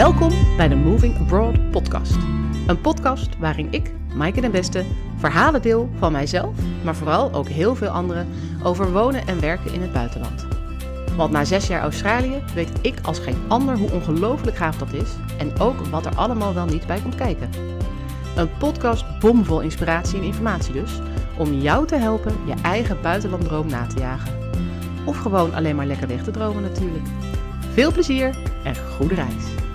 Welkom bij de Moving Abroad podcast. Een podcast waarin ik, Maaike den Beste, verhalen deel van mijzelf, maar vooral ook heel veel anderen over wonen en werken in het buitenland. Want na zes jaar Australië weet ik als geen ander hoe ongelooflijk gaaf dat is en ook wat er allemaal wel niet bij komt kijken. Een podcast bomvol inspiratie en informatie dus, om jou te helpen je eigen buitenlanddroom na te jagen. Of gewoon alleen maar lekker weg te dromen natuurlijk. Veel plezier en goede reis.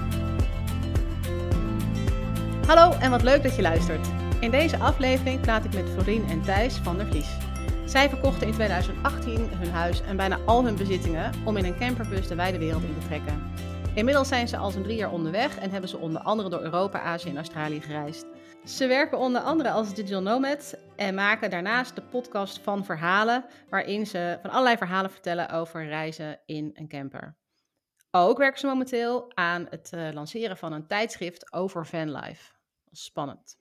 Hallo en wat leuk dat je luistert. In deze aflevering praat ik met Florien en Thijs van der Vlies. Zij verkochten in 2018 hun huis en bijna al hun bezittingen om in een camperbus de wijde wereld in te trekken. Inmiddels zijn ze al zo'n drie jaar onderweg en hebben ze onder andere door Europa, Azië en Australië gereisd. Ze werken onder andere als digital nomad en maken daarnaast de podcast van verhalen, waarin ze van allerlei verhalen vertellen over reizen in een camper. Ook werken ze momenteel aan het uh, lanceren van een tijdschrift over vanlife. Spannend.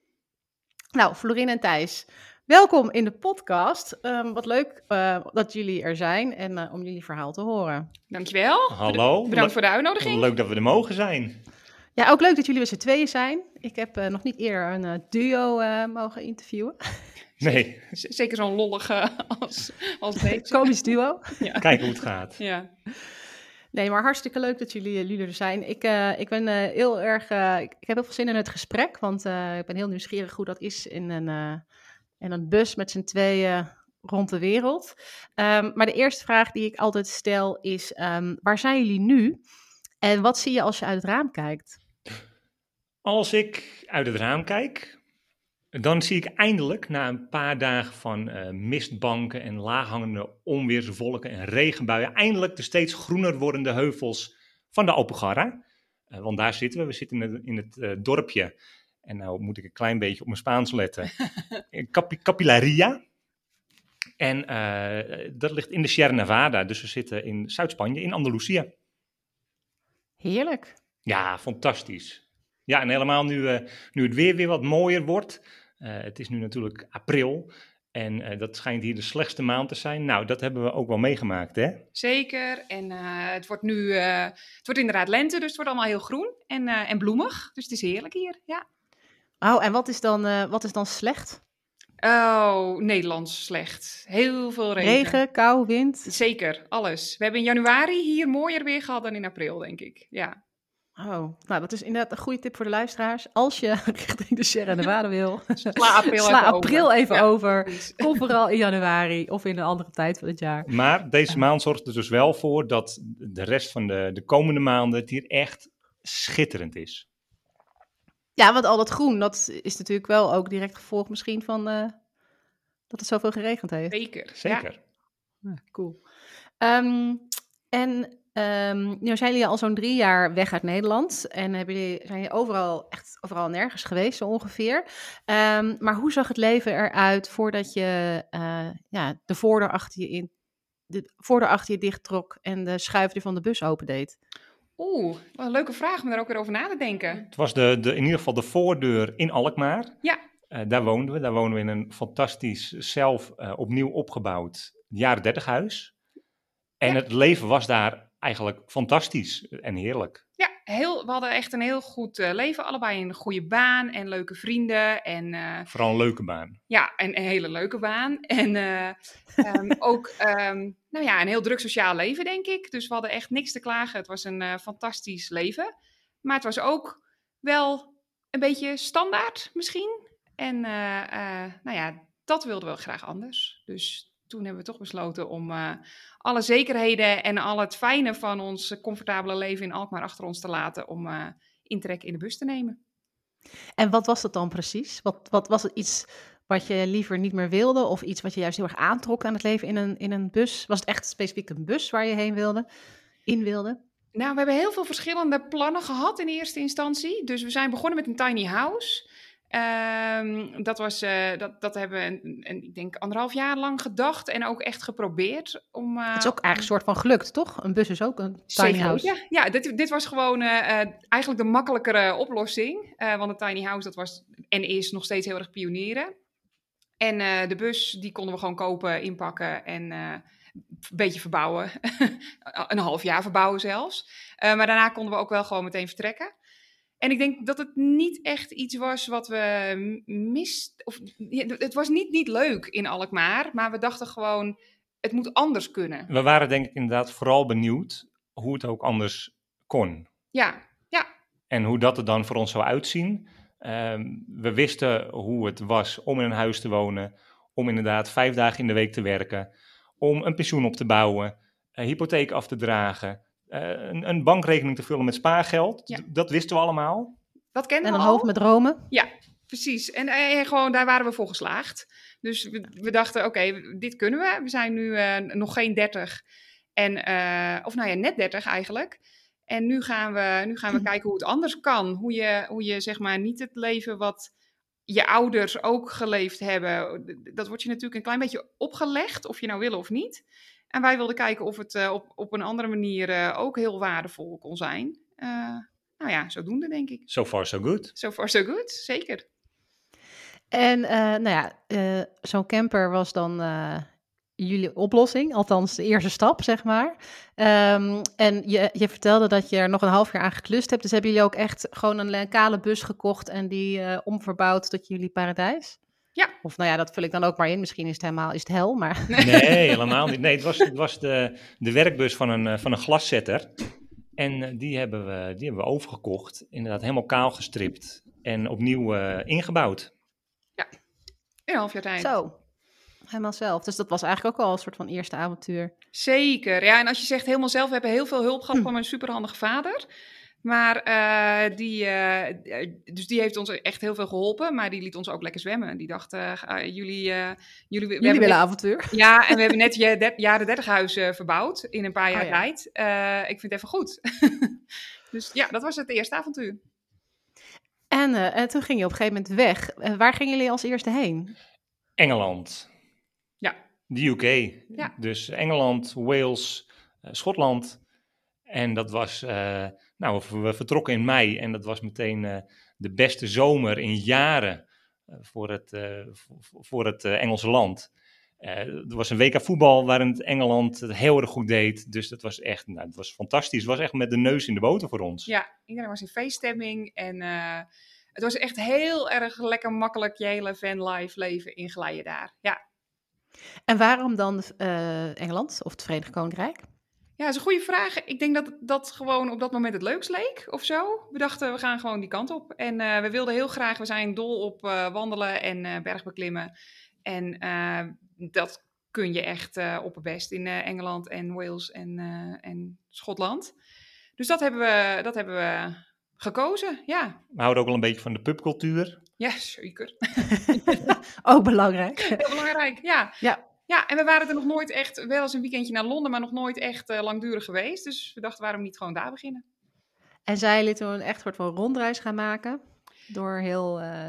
Nou, Florine en Thijs, welkom in de podcast. Um, wat leuk uh, dat jullie er zijn en uh, om jullie verhaal te horen. Dankjewel. Hallo. Bedankt voor de uitnodiging. Leuk dat we er mogen zijn. Ja, ook leuk dat jullie met z'n tweeën zijn. Ik heb uh, nog niet eerder een duo mogen interviewen. Nee. Zeker zo'n lollige als, als deze. Komisch duo. Ja. Kijken hoe het gaat. Ja. Nee, maar hartstikke leuk dat jullie, jullie er zijn. Ik, uh, ik ben uh, heel erg. Ik, heb heel veel zin in het gesprek, want ik ben heel nieuwsgierig hoe dat is in een, in een bus met z'n tweeën rond de wereld. Um, maar de eerste vraag die ik altijd stel is: um, waar zijn jullie nu? En wat zie je als je uit het raam kijkt? Als ik uit het raam kijk, dan zie ik eindelijk, na een paar dagen van uh, mistbanken en laaghangende onweerswolken en regenbuien, eindelijk de steeds groener wordende heuvels van de Alpujarra. Uh, want daar zitten we. We zitten in het, in het uh, dorpje. En nou moet ik een klein beetje op mijn Spaans letten. Cap Capillaria. En dat ligt in de Sierra Nevada. Dus we zitten in Zuid-Spanje, in Andalusia. Heerlijk. Ja, fantastisch. Ja, en helemaal nu, nu het weer weer wat mooier wordt. Uh, het is nu natuurlijk april en uh, dat schijnt hier de slechtste maand te zijn. Nou, dat hebben we ook wel meegemaakt, hè? Zeker. En uh, het wordt nu, het wordt inderdaad lente, dus het wordt allemaal heel groen en, en bloemig. Dus het is heerlijk hier, ja. Oh, en wat is dan, wat is dan slecht? Oh, Nederlands slecht. Heel veel regen. Regen, kou, wind? Zeker, alles. We hebben in januari hier mooier weer gehad dan in april, denk ik. Ja. Oh, nou dat is inderdaad een goede tip voor de luisteraars. Als je richting de Sierra Nevada wil, sla april sla even april over. even Ja, over. Kom vooral in januari of in een andere tijd van het jaar. Maar deze maand zorgt er dus wel voor dat de rest van de, de komende maanden het hier echt schitterend is. Ja, want al dat groen, dat is natuurlijk wel ook direct gevolg misschien van uh, dat het zoveel geregend heeft. Zeker. Zeker. Ja, cool. Um, en Um, nu zijn jullie al zo'n drie jaar weg uit Nederland en hebben jullie, zijn jullie overal, echt overal nergens geweest, zo ongeveer. Um, maar hoe zag het leven eruit voordat je uh, ja, de voordeur achter je, in, de voordeur achter je dicht trok en de schuifdeur van de bus opendeed? Oeh, wat een leuke vraag om daar ook weer over na te denken. Het was de, de, in ieder geval de voordeur in Alkmaar. Ja. Uh, daar woonden we. Daar wonen we in een fantastisch, zelf uh, opnieuw opgebouwd jaren dertig huis. En Ja. het leven was daar eigenlijk fantastisch en heerlijk. Ja, heel, we hadden echt een heel goed eh, leven. Allebei een goede baan en leuke vrienden. En eh, Vooral een leuke baan. ja, en een hele leuke baan. En eh, ehm, ook ehm, nou ja, een heel druk sociaal leven, denk ik. Dus we hadden echt niks te klagen. Het was een fantastisch leven. Maar het was ook wel een beetje standaard misschien. En nou ja, dat wilden we graag anders. Dus toen hebben we toch besloten om eh, alle zekerheden en al het fijne van ons comfortabele leven in Alkmaar achter ons te laten. Om eh intrek in de bus te nemen. En wat was dat dan precies? Wat, wat was het iets wat je liever niet meer wilde of iets wat je juist heel erg aantrok aan het leven in een, in een bus? Was het echt specifiek een bus waar je heen wilde, in wilde? Nou, we hebben heel veel verschillende plannen gehad in eerste instantie. Dus we zijn begonnen met een tiny house. Ehm, dat, was, eh, dat, dat hebben we, een, een, ik denk, anderhalf jaar lang gedacht en ook echt geprobeerd. Om, eh, Het is ook eigenlijk een soort van gelukt, toch? Een bus is ook een tiny Zeker. house. Ja, ja dit, dit was gewoon eh, eigenlijk de makkelijkere oplossing. Want een tiny house, dat was en is nog steeds heel erg pionieren. En de bus, die konden we gewoon kopen, inpakken en een beetje verbouwen. een half jaar verbouwen zelfs. Maar daarna konden we ook wel gewoon meteen vertrekken. En ik denk dat het niet echt iets was wat we mist. Of, het was niet, niet leuk in Alkmaar, maar we dachten gewoon, het moet anders kunnen. We waren denk ik inderdaad vooral benieuwd hoe het ook anders kon. Ja, ja. En hoe dat er dan voor ons zou uitzien. Ehm, we wisten hoe het was om in een huis te wonen, om inderdaad vijf dagen in de week te werken, om een pensioen op te bouwen, een hypotheek af te dragen, een, een, bankrekening te vullen met spaargeld. Dat wisten we allemaal. Dat kenden en we een hoofd met dromen. Ja, precies. En, en, eh, gewoon daar waren we voor geslaagd. Dus we, we dachten, oké, dit kunnen we. We zijn nu uh, nog geen 30. En, uh, of nou ja, net 30 eigenlijk. En nu gaan we, nu gaan we kijken hoe het anders kan. Hoe je, hoe je zeg maar niet het leven wat je ouders ook geleefd hebben. Dat wordt je natuurlijk een klein beetje opgelegd, of je nou wil of niet. En wij wilden kijken of het uh, op, op een andere manier uh, ook heel waardevol kon zijn. Uh, nou ja, zodoende denk ik. So far so good. So far so good, zeker. En nou ja, zo'n camper was dan jullie oplossing, althans de eerste stap, zeg maar. Um, en je, je vertelde dat je er nog een half jaar aan geklust hebt. Dus hebben jullie ook echt gewoon een kale bus gekocht en die uh, omverbouwd tot jullie paradijs? Ja. Of nou ja, dat vul ik dan ook maar in. Misschien is het helemaal is het hel, maar... Nee, helemaal niet. Nee, het was, het was de, de werkbus van een, van een glaszetter. En uh, die hebben, we, die hebben we overgekocht. Inderdaad, helemaal kaal gestript en opnieuw uh, ingebouwd. Ja, een half jaar tijd. Zo, helemaal zelf. Dus dat was eigenlijk ook al een soort van eerste avontuur. Zeker, ja. En als je zegt helemaal zelf, we hebben heel veel hulp gehad hm. van mijn superhandige vader. Maar uh, die, uh, dus die heeft ons echt heel veel geholpen, maar die liet ons ook lekker zwemmen. Die dacht, uh, jullie... jullie, jullie willen net, avontuur? Ja, en we hebben net je de, jaren 30 huis verbouwd in een paar jaar oh, ja. tijd. ik vind het even goed. dus ja, dat was het eerste avontuur. En, en toen ging je op een gegeven moment weg. waar gingen jullie als eerste heen? Engeland. Ja. De UK. Ja. Dus Engeland, Wales, Schotland. En dat was, uh, nou, we vertrokken in mei en dat was meteen uh, de beste zomer in jaren uh, voor het, voor het Engelse land. er was een WK voetbal waarin het Engeland het heel erg goed deed. Dus dat was echt, nou, het was fantastisch. Het was echt met de neus in de boter voor ons. Ja, iedereen was in feeststemming en het was echt heel erg lekker makkelijk je hele fanlife leven inglijden daar. Ja. En waarom dan Engeland of het Verenigd Koninkrijk? Ja, dat is een goede vraag. Ik denk dat dat gewoon op dat moment het leukst leek of zo. We dachten, we gaan gewoon die kant op. En uh, we wilden heel graag, we zijn dol op uh, wandelen en uh, bergbeklimmen. En dat kun je echt op het best in Engeland en Wales en, en Schotland. Dus dat hebben we, dat hebben we gekozen, ja. We houden ook wel een beetje van de pubcultuur. Ja, zeker. ook belangrijk. Heel belangrijk, ja. Ja. Ja, en we waren er nog nooit echt, wel eens een weekendje naar Londen, maar nog nooit echt uh, langdurig geweest. Dus we dachten, waarom niet gewoon daar beginnen? En zij jullie toen echt soort van rondreis gaan maken? Door heel, uh,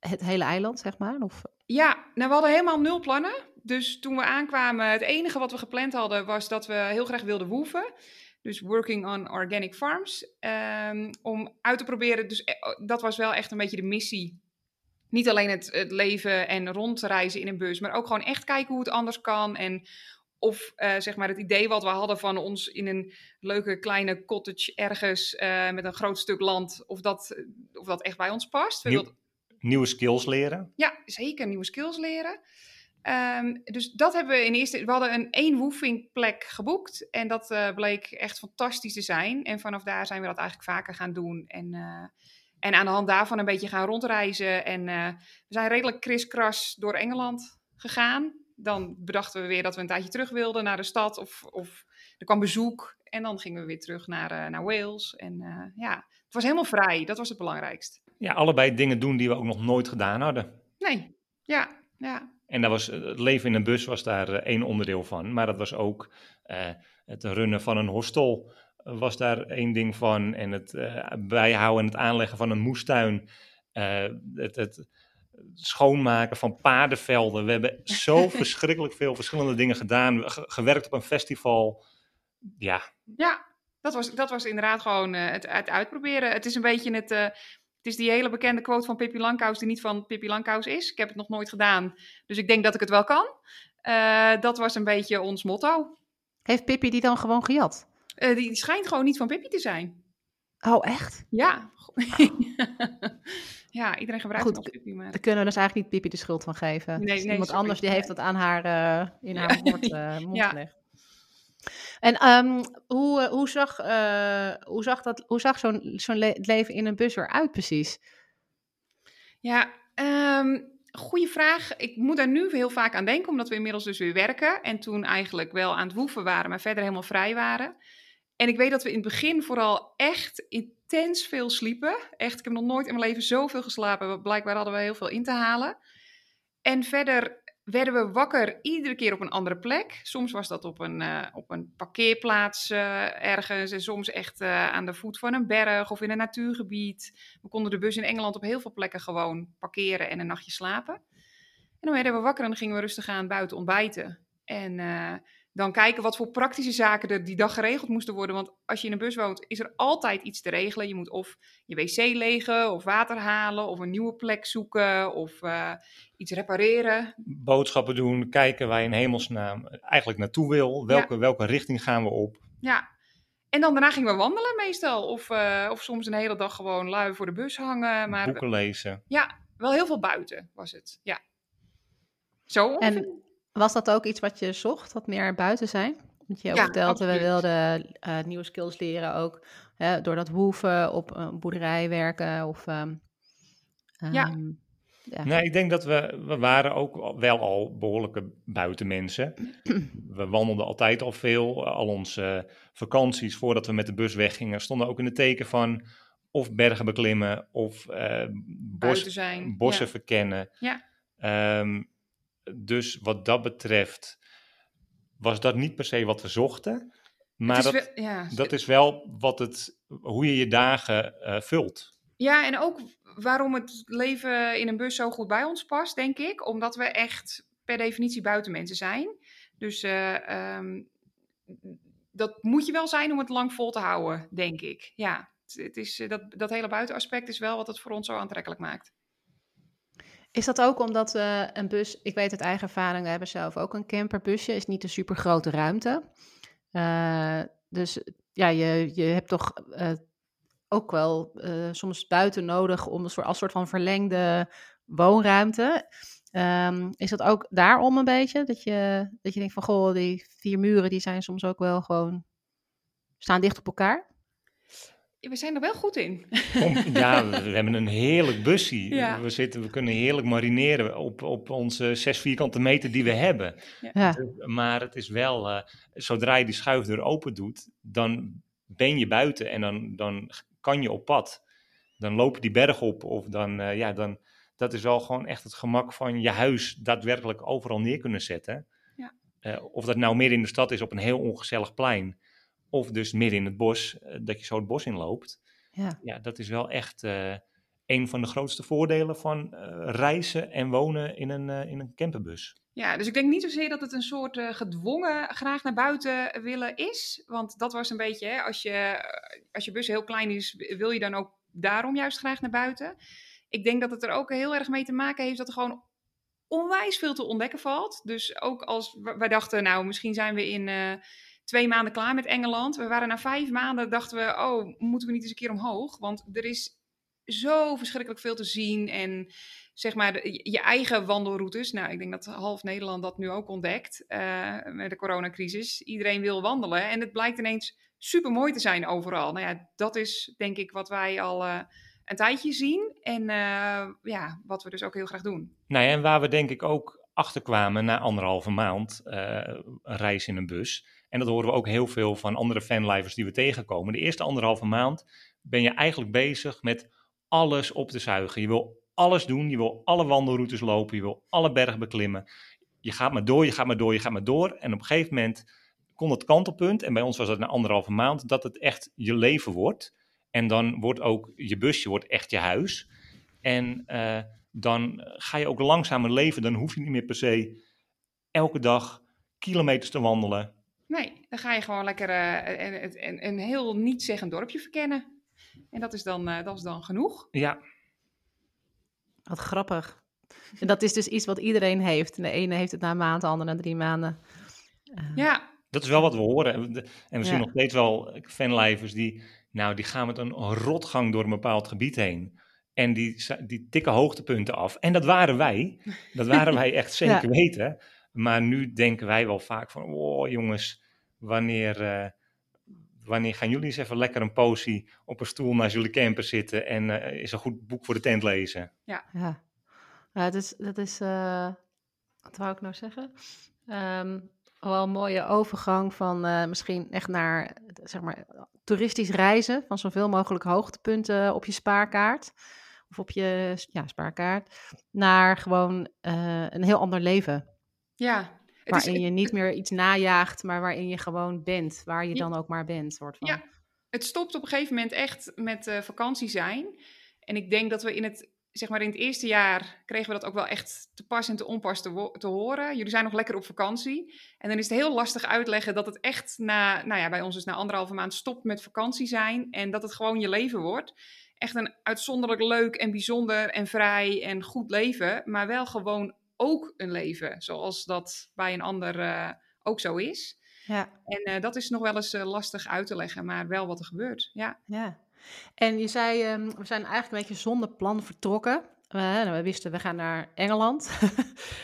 het hele eiland, zeg maar? Of... Ja, nou, we hadden helemaal nul plannen. Dus toen we aankwamen, het enige wat we gepland hadden, was dat we heel graag wilden woeven. Dus working on organic farms. Um, om uit te proberen, dus dat was wel echt een beetje de missie niet alleen het, het, leven en rondreizen in een bus, maar ook gewoon echt kijken hoe het anders kan. En of uh, zeg maar het idee wat we hadden van ons in een leuke kleine cottage ergens uh, met een groot stuk land, of dat, of dat echt bij ons past. Nieuw. Nieuwe skills leren? Ja, zeker nieuwe skills leren. Um, dus dat hebben we in eerste. We hadden een één woefingplek geboekt. En dat uh, bleek echt fantastisch te zijn. En vanaf daar zijn we dat eigenlijk vaker gaan doen. En en aan de hand daarvan een beetje gaan rondreizen. En uh, we zijn redelijk kriskras door Engeland gegaan. Dan bedachten we weer dat we een tijdje terug wilden naar de stad. Of, of er kwam bezoek. En dan gingen we weer terug naar, uh, naar Wales. En uh, ja, het was helemaal vrij. Dat was het belangrijkst. Ja, allebei dingen doen die we ook nog nooit gedaan hadden. Nee, ja, ja. En dat was, het leven in een bus was daar één onderdeel van. Maar dat was ook het runnen van een hostel was daar één ding van. En het uh, bijhouden en het aanleggen van een moestuin. Uh, het, het, schoonmaken van paardenvelden. We hebben zo verschrikkelijk veel verschillende dingen gedaan. gewerkt op een festival. Ja. Ja, dat was, dat was inderdaad gewoon uh, het, het, uitproberen. Het is een beetje het... het is die hele bekende quote van Pippi Langkous die niet van Pippi Langkous is. Ik heb het nog nooit gedaan, dus ik denk dat ik het wel kan. dat was een beetje ons motto. Heeft Pippi die dan gewoon gejat? Uh, die, die, schijnt gewoon niet van Pippi te zijn. Oh, echt? Ja. ja, iedereen gebruikt Goed, het pipi, maar... Daar kunnen we dus eigenlijk niet Pipi de schuld van geven. Nee, Dus nee, iemand sorry. anders die heeft dat aan haar, eh, in Ja. haar mond, eh, mond Ja. gelegd. En ehm, hoe, eh, hoe zag, eh, hoe zag, dat, hoe zag zo'n zo'n le- leven in een bus eruit precies? Ja, ehm goede vraag. Ik moet daar nu heel vaak aan denken, omdat we inmiddels dus weer werken. En toen eigenlijk wel aan het woeven waren, maar verder helemaal vrij waren. En ik weet dat we in het begin vooral echt intens veel sliepen. Echt, ik heb nog nooit in mijn leven zoveel geslapen. Blijkbaar hadden we heel veel in te halen. En verder werden we wakker iedere keer op een andere plek. Soms was dat op een, eh, op een parkeerplaats eh, ergens. En soms echt eh, aan de voet van een berg of in een natuurgebied. We konden de bus in Engeland op heel veel plekken gewoon parkeren en een nachtje slapen. En dan werden we wakker en dan gingen we rustig aan buiten ontbijten. En dan kijken wat voor praktische zaken er die dag geregeld moesten worden. Want als je in een bus woont, is er altijd iets te regelen. Je moet of je wc legen, of water halen, of een nieuwe plek zoeken, of eh, iets repareren. Boodschappen doen, kijken waar je in hemelsnaam eigenlijk naartoe wil. Welke, welke richting gaan we op? Ja. En dan daarna gingen we wandelen meestal. Of, eh, of soms een hele dag gewoon lui voor de bus hangen. Maar Boeken lezen. ja, wel heel veel buiten was het. Ja. Zo ongeveer. En was dat ook iets wat je zocht, wat meer buiten zijn? Want je ook Ja, vertelde, we wilden eh, nieuwe skills leren ook. Hè, door dat woeven op een boerderij werken of... ehm, Ja. ehm, ja. Nee, ik denk dat we, we waren ook wel al behoorlijke buitenmensen. We wandelden altijd al veel. Al onze vakanties, voordat we met de bus weggingen, stonden ook in het teken van of bergen beklimmen of eh, bos, zijn, bossen ja. verkennen. Ja. Ehm, dus wat dat betreft was dat niet per se wat we zochten. Maar dat, wel- ja, dat is wel wat het, hoe je je dagen eh, vult. Ja, en ook waarom het leven in een bus zo goed bij ons past, denk ik. Omdat we echt per definitie buitenmensen zijn. Dus eh, ehm, dat moet je wel zijn om het lang vol te houden, denk ik. Ja, het, het is, eh, dat, dat hele buitenaspect is wel wat het voor ons zo aantrekkelijk maakt. Is dat ook omdat eh, een bus, ik weet uit eigen ervaring, we hebben zelf ook een camperbusje, is niet een super grote ruimte. Eh, dus ja, je, je hebt toch eh, ook wel eh, soms buiten nodig om een soort, als soort van verlengde woonruimte. Ehm, is dat ook daarom een beetje? Dat je, dat je denkt van, goh, die vier muren die zijn soms ook wel gewoon, staan dicht op elkaar? We zijn er wel goed in. Ja, we, hebben een heerlijk busje. Ja. We, zitten, we kunnen heerlijk marineren op, op onze zes vierkante meter die we hebben. Ja, Maar het is wel, eh, zodra je die schuifdeur open doet, dan ben je buiten en dan, dan kan je op pad. Dan loop je die berg op of dan, eh, ja, dan, dat is wel gewoon echt het gemak van je huis daadwerkelijk overal neer kunnen zetten. Ja. Eh, of dat nou midden in de stad is op een heel ongezellig plein, of dus midden in het bos, eh, dat je zo het bos inloopt. ja. Ja, dat is wel echt eh, een van de grootste voordelen van eh, reizen en wonen in een, in een camperbus. Ja, dus ik denk niet zozeer dat het een soort eh, gedwongen graag naar buiten willen is. Want dat was een beetje, hè, als, je, als je bus heel klein is, wil je dan ook daarom juist graag naar buiten. Ik denk dat het er ook heel erg mee te maken heeft dat er gewoon onwijs veel te ontdekken valt. Dus ook als wij dachten, nou, misschien zijn we in eh, twee maanden klaar met Engeland. We waren na vijf maanden, dachten we, oh, moeten we niet eens een keer omhoog? Want er is zo verschrikkelijk veel te zien en zeg maar je eigen wandelroutes. Nou, ik denk dat half Nederland dat nu ook ontdekt eh, met de coronacrisis. Iedereen wil wandelen en het blijkt ineens super mooi te zijn overal. Nou ja, dat is denk ik wat wij al eh, een tijdje zien en eh, ja, wat we dus ook heel graag doen. Nou ja, en waar we denk ik ook achter kwamen na anderhalve maand een reis in een bus. En dat horen we ook heel veel van andere fanlivers die we tegenkomen. De eerste anderhalve maand ben je eigenlijk bezig met alles op te zuigen. Je wil alles doen, je wil alle wandelroutes lopen, je wil alle bergen beklimmen. Je gaat maar door, je gaat maar door, je gaat maar door. En op een gegeven moment komt het kantelpunt, en bij ons was dat na anderhalve maand, dat het echt je leven wordt. En dan wordt ook je busje wordt echt je huis. En eh, dan ga je ook langzamer leven. Dan hoef je niet meer per se elke dag kilometers te wandelen. Nee, dan ga je gewoon lekker eh, een, een, heel niet-zeggend dorpje verkennen. En dat is dan, eh, dat is dan genoeg. Ja, Wat grappig. En dat is dus iets wat iedereen heeft. De ene heeft het na een maand, de andere na drie maanden. Eh, Ja, dat is wel wat we horen. En we- En we zien Ja. nog steeds wel fanlivers die nou, die gaan met een rotgang door een bepaald gebied heen. En die, die tikken hoogtepunten af. En dat waren wij. Dat waren wij echt zeker Ja. weten. Maar nu denken wij wel vaak van, oh jongens, wanneer, eh, wanneer gaan jullie eens even lekker een posie op een stoel naast jullie camper zitten en eh, is een goed boek voor de tent lezen? Ja, ja het is, dat is, eh, wat wou ik nou zeggen? Ehm, wel een mooie overgang van eh, misschien echt naar, zeg maar, toeristisch reizen. Van zoveel mogelijk hoogtepunten op je spaarkaart. Of op je ja, spaarkaart. Naar gewoon eh, een heel ander leven. Ja. Het is, waarin je niet meer iets najaagt, maar waarin je gewoon bent. Waar je dan ook maar bent. Soort van. Ja. het stopt op een gegeven moment echt met eh, vakantie zijn. En ik denk dat we in het, zeg maar in het eerste jaar kregen we dat ook wel echt te pas en te onpas te, te horen. Jullie zijn nog lekker op vakantie. En dan is het heel lastig uitleggen dat het echt na, nou ja, bij ons is na anderhalve maand stopt met vakantie zijn. En dat het gewoon je leven wordt. Echt een uitzonderlijk leuk en bijzonder en vrij en goed leven. Maar wel gewoon ook een leven. Zoals dat bij een ander eh, ook zo is. Ja, En eh, dat is nog wel eens eh, lastig uit te leggen, maar wel wat er gebeurt. Ja, ja. En je zei, ehm, we zijn eigenlijk een beetje zonder plan vertrokken. Eh, nou, we wisten, we gaan naar Engeland.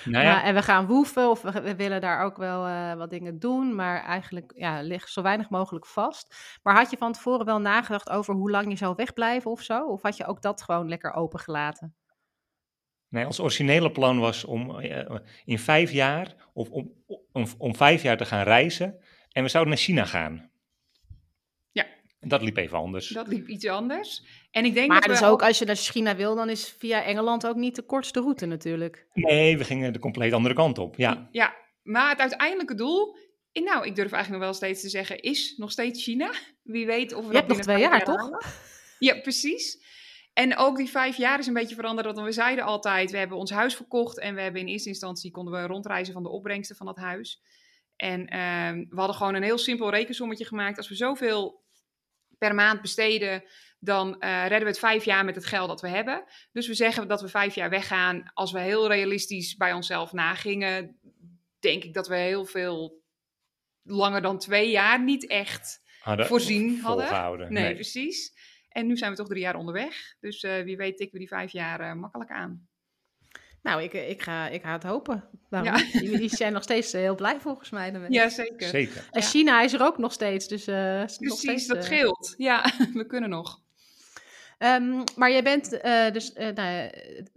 Nou ja, Maar- en we gaan woeven of we, we willen daar ook wel eh, wat dingen doen. Maar eigenlijk ja, ligt zo weinig mogelijk vast. Maar had je van tevoren wel nagedacht over hoe lang je zou wegblijven of zo? Of had je ook dat gewoon lekker opengelaten? Nee, ons originele plan was om eh, in vijf jaar, of om, om, om vijf jaar te gaan reizen. En we zouden naar China gaan. Ja. En dat liep even anders. dat liep iets anders. En ik denk Maar dat dus we ook als je naar China wil, dan is via Engeland ook niet de kortste route natuurlijk. Nee, we gingen de compleet andere kant op. Ja, Ja, maar het uiteindelijke doel, nou, ik durf eigenlijk nog wel steeds te zeggen, is nog steeds China. Wie weet of we Je hebt nog twee jaar, toch? Ja, precies. En ook die vijf jaar is een beetje veranderd. Want we zeiden altijd, we hebben ons huis verkocht. En we hebben in eerste instantie konden we rondreizen van de opbrengsten van dat huis. En ehm, we hadden gewoon een heel simpel rekensommetje gemaakt. Als we zoveel per maand besteden, dan eh, redden we het vijf jaar met het geld dat we hebben. Dus we zeggen dat we vijf jaar weggaan. Als we heel realistisch bij onszelf nagingen, denk ik dat we heel veel langer dan twee jaar niet echt hadden voorzien hadden. volgehouden. Nee, precies. En nu zijn we toch drie jaar onderweg. Dus eh, wie weet tikken we die vijf jaar eh, makkelijk aan. Nou, ik, ik, ga, ik ga het hopen. Waarom? Ja. zijn nog steeds eh, heel blij volgens mij. daarmee. Ja, zeker. Zeker. En ja. China is er ook nog steeds, dus eh, is nog Precies, steeds, dat eh, scheelt. Ja, we kunnen nog. Ehm, maar jij bent eh, dus eh, nou,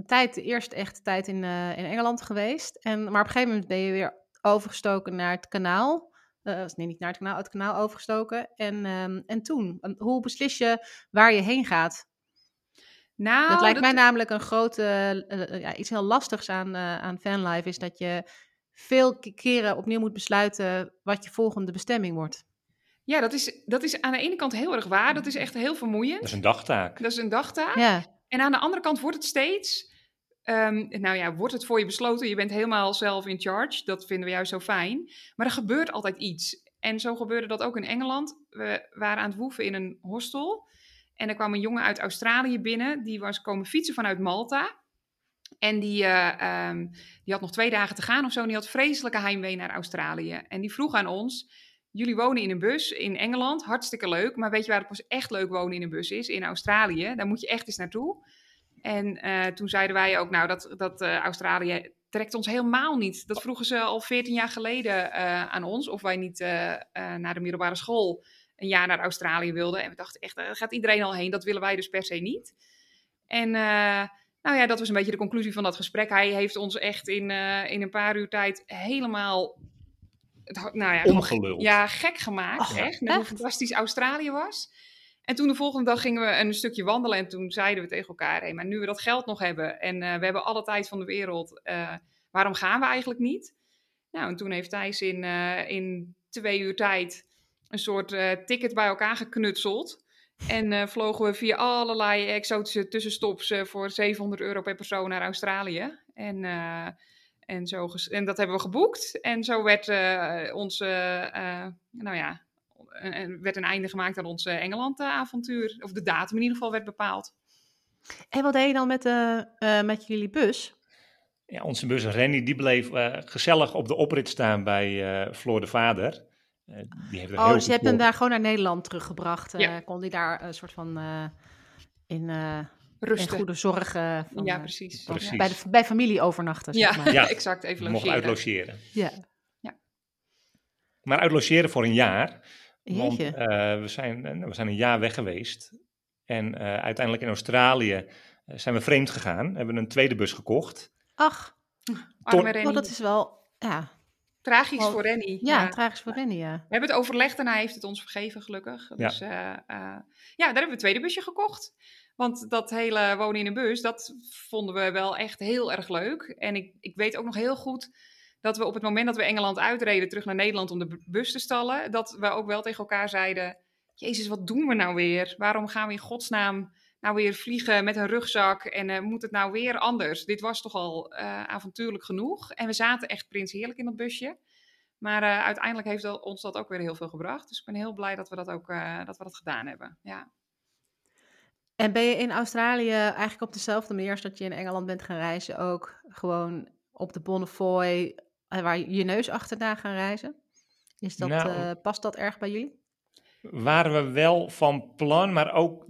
tijd, de eerste echte tijd in, eh, in Engeland geweest. En, maar op een gegeven moment ben je weer overgestoken naar het kanaal. Eh, nee, niet naar het kanaal, uit het kanaal overgestoken. En, ehm, en toen, En hoe beslis je waar je heen gaat? Nou, dat lijkt dat- mij namelijk een grote, eh, eh, ja, iets heel lastigs aan, aan fanlife, is dat je veel ke- keren opnieuw moet besluiten wat je volgende bestemming wordt. Ja, dat is, dat is aan de ene kant heel erg waar. Dat is echt heel vermoeiend. Dat is een dagtaak. Dat is een dagtaak. Ja, En aan de andere kant wordt het steeds. Ehm, nou ja, wordt het voor je besloten. Je bent helemaal zelf in charge. Dat vinden we juist zo fijn. Maar er gebeurt altijd iets. En zo gebeurde dat ook in Engeland. We waren aan het woeven in een hostel. En er kwam een jongen uit Australië binnen. Die was komen fietsen vanuit Malta. En die, eh, ehm, die had nog twee dagen te gaan of zo. En die had vreselijke heimwee naar Australië. En die vroeg aan ons: Jullie wonen in een bus in Engeland, hartstikke leuk. Maar weet je waar het pas echt leuk wonen in een bus is? In Australië. Daar moet je echt eens naartoe. En eh, toen zeiden wij ook: Nou, dat, dat eh, Australië trekt ons helemaal niet. Dat vroegen ze al 14 jaar geleden eh, aan ons. Of wij niet naar de middelbare school een jaar naar Australië wilden. En we dachten echt: Daar gaat iedereen al heen. Dat willen wij dus per se niet. En. nou ja, dat was een beetje de conclusie van dat gesprek. Hij heeft ons echt in, in een paar uur tijd helemaal het, nou ja, gewoon Omgeluld. ja, gek gemaakt, echt. Met hoe echt? fantastisch Australië was. En toen de volgende dag gingen we een stukje wandelen en toen zeiden we tegen elkaar, hey, maar nu we dat geld nog hebben en eh, we hebben alle tijd van de wereld, eh, waarom gaan we eigenlijk niet? Nou, en toen heeft Thijs in, eh, in twee uur tijd een soort ticket bij elkaar geknutseld. En vlogen we via allerlei exotische tussenstops voor 700 euro per persoon naar Australië. En, en, zo en dat hebben we geboekt. En zo werd eh, nou ja, en- en werd een einde gemaakt aan ons eh, Engeland-avontuur. Of de datum in ieder geval werd bepaald. En wat deed je dan met, de, eh, met jullie bus? Ja, onze bus Rennie die bleef eh, gezellig op de oprit staan bij eh Floor de Vader. die heeft er Oh, heel dus je hebt hem daar gewoon naar Nederland teruggebracht. eh, Ja. kon hij daar een soort van eh, in, eh, Rusten. goede zorg eh, van, ja, eh, precies. Precies. Ja, bij, de, bij familie overnachten, zeg ja, maar. Ja. exact. Even mocht logeren. uitlogeren. Ja. Maar uitlogeren voor een jaar. Want eh, we, zijn, eh, we zijn een jaar weg geweest. En eh, uiteindelijk in Australië zijn we vreemd gegaan. Hebben een tweede bus gekocht. Ach, Arme Rennie. oh, dat is wel, ja, Tragisch wel- voor Rennie. ja, tragisch voor Rennie, ja. We hebben het overlegd en hij heeft het ons vergeven, gelukkig. Dus eh, eh, ja, daar hebben we een tweede busje gekocht. Want dat hele wonen in een bus, dat vonden we wel echt heel erg leuk. En ik, ik weet ook nog heel goed dat we op het moment dat we Engeland uitreden, terug naar Nederland om de bu- bus te stallen, dat we ook wel tegen elkaar zeiden: Jezus, wat doen we nou weer? Waarom gaan we in godsnaam nou weer vliegen met een rugzak en eh, moet het nou weer anders? Dit was toch al eh, avontuurlijk genoeg. En we zaten echt prins heerlijk in dat busje. Maar eh, uiteindelijk heeft ons dat ook weer heel veel gebracht. Dus ik ben heel blij dat we dat ook dat we dat gedaan hebben. Ja. En ben je in Australië eigenlijk op dezelfde manier als dat je in Engeland bent gaan reizen, ook gewoon op de Bonnefoy, waar je neus achterna gaan reizen? Is dat, Nou, eh, past dat erg bij jullie? Waren we wel van plan, maar ook...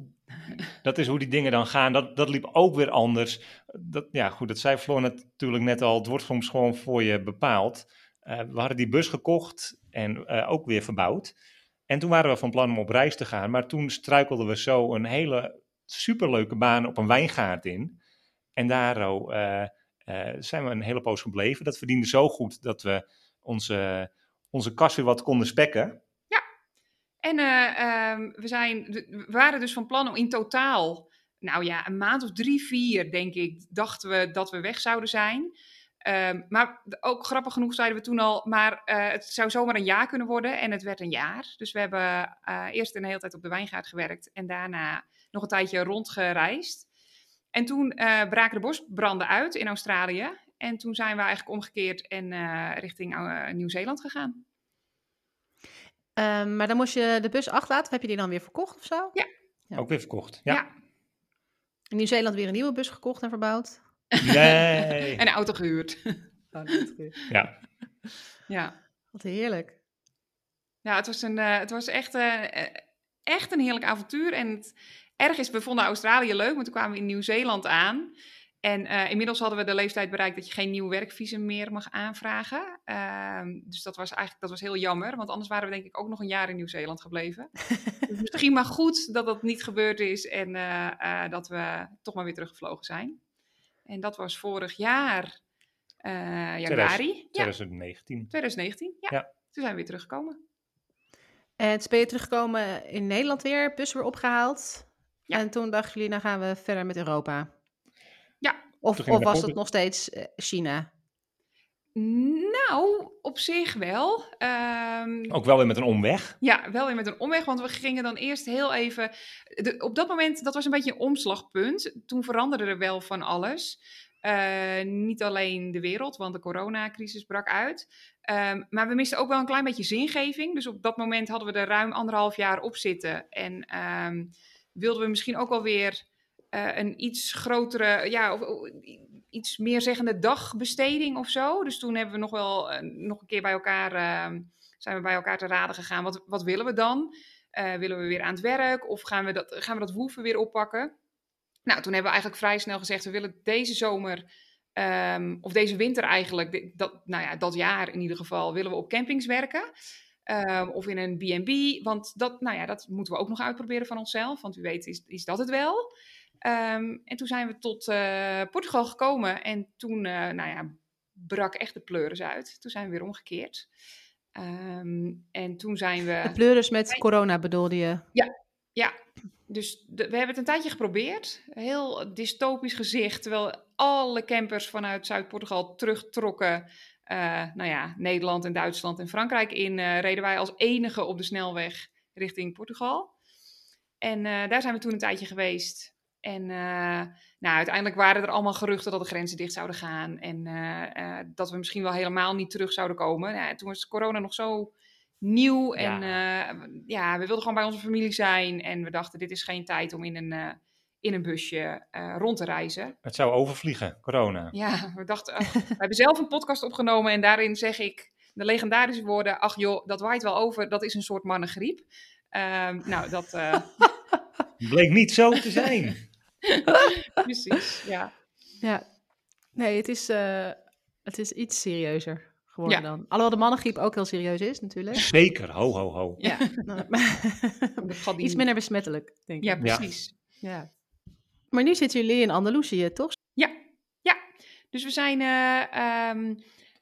Dat is hoe die dingen dan gaan. Dat, dat liep ook weer anders. Dat, ja, goed, dat zei Floor natuurlijk net al. Het wordt soms gewoon voor je bepaald. Eh, we hadden die bus gekocht en eh, ook weer verbouwd. En toen waren we van plan om op reis te gaan. Maar toen struikelden we zo een hele superleuke baan op een wijngaard in. En daar oh, eh, eh, zijn we een hele poos gebleven. Dat verdiende zo goed dat we onze, onze kas weer wat konden spekken. En eh, ehm, we, zijn, we waren dus van plan om in totaal, nou ja, een maand of drie, vier, denk ik, dachten we dat we weg zouden zijn. Ehm, maar ook grappig genoeg zeiden we toen al, maar eh, het zou zomaar een jaar kunnen worden. En het werd een jaar. Dus we hebben eh, eerst een hele tijd op de wijngaard gewerkt en daarna nog een tijdje rondgereisd. En toen eh, braken de bosbranden uit in Australië. En toen zijn we eigenlijk omgekeerd en eh, richting eh, Nieuw-Zeeland gegaan. Ehm, maar dan moest je de bus achterlaten, heb je die dan weer verkocht of zo? Ja. Ja. Ook weer verkocht. Ja. Ja. In Nieuw-Zeeland weer een nieuwe bus gekocht en verbouwd? Nee. En een auto gehuurd. ja. ja. Wat heerlijk. Ja, het was, een, eh, het was echt, eh, echt een heerlijk avontuur. En het erg is, we vonden Australië leuk, maar toen kwamen we in Nieuw-Zeeland aan. En eh, inmiddels hadden we de leeftijd bereikt dat je geen nieuw werkvisum meer mag aanvragen. Ehm, dus dat was eigenlijk dat was heel jammer, want anders waren we denk ik ook nog een jaar in Nieuw-Zeeland gebleven. dus misschien maar goed dat dat niet gebeurd is en eh, eh, dat we toch maar weer teruggevlogen zijn. En dat was vorig jaar, eh, januari. Ja, 2019. 2019. Ja. Ja. Toen zijn we weer teruggekomen. En toen ben je teruggekomen in Nederland weer, bus weer opgehaald. Ja. En toen dachten jullie, nou gaan we verder met Europa. Ja. Of, of was het nog steeds eh, China? Nou, op zich wel. Ehm, Ook wel weer met een omweg. Ja, wel weer met een omweg, want we gingen dan eerst heel even. De, op dat moment, dat was een beetje een omslagpunt. Toen veranderde er wel van alles. Eh, niet alleen de wereld, want de coronacrisis brak uit. Ehm, maar we misten ook wel een klein beetje zingeving. Dus op dat moment hadden we er ruim anderhalf jaar op zitten. En ehm, wilden we misschien ook wel weer eh, een iets grotere, ja, of, iets meer zeggende dagbesteding of zo. Dus toen hebben we nog wel eh, nog een keer bij elkaar, ehm, zijn we bij elkaar te raden gegaan. Wat, wat willen we dan? Eh, willen we weer aan het werk of gaan we dat, gaan we dat woeven weer oppakken? Nou, toen hebben we eigenlijk vrij snel gezegd, we willen deze zomer, ehm, of deze winter eigenlijk, dat, nou ja, dat jaar in ieder geval, willen we op campings werken. Ehm, of in een B&B, want dat, nou ja, dat moeten we ook nog uitproberen van onszelf. Want u weet, is, is dat het wel. Ehm, en toen zijn we tot eh, Portugal gekomen en toen, eh, nou ja, brak echt de pleuris uit. Toen zijn we weer omgekeerd. Ehm, en toen zijn we... De pleuris met corona bedoelde je? Ja, dus de- we hebben het een tijdje geprobeerd. Heel dystopisch gezicht, terwijl alle campers vanuit Zuid-Portugal terugtrokken. Eh, nou ja, Nederland en Duitsland en Frankrijk in, eh, reden wij als enige op de snelweg richting Portugal. En eh, daar zijn we toen een tijdje geweest. En nou, uiteindelijk waren er allemaal geruchten dat de grenzen dicht zouden gaan. En dat we misschien wel helemaal niet terug zouden komen. Nou, toen was corona nog zo nieuw. En ja. ja, we wilden gewoon bij onze familie zijn. En we dachten, dit is geen tijd om in een, in een busje uh, rond te reizen. Het zou overvliegen, corona. Ja, we dachten, uh, we hebben zelf een podcast opgenomen. En daarin zeg ik, de legendarische woorden, ach joh, dat waait wel over, dat is een soort mannengriep. Ehm, nou, dat... eh, Bleek niet zo te zijn. precies, ja. Ja. Nee, het is, eh, het is iets serieuzer geworden Ja. dan. Alhoewel de mannengriep ook heel serieus is, natuurlijk. Zeker, ho, ho, ho. Ja, Nou, iets minder besmettelijk, denk ik. Ja, Ja. precies. Ja. Maar nu zitten jullie in Andalusië, toch? Ja, ja. Dus we zijn, eh, ehm,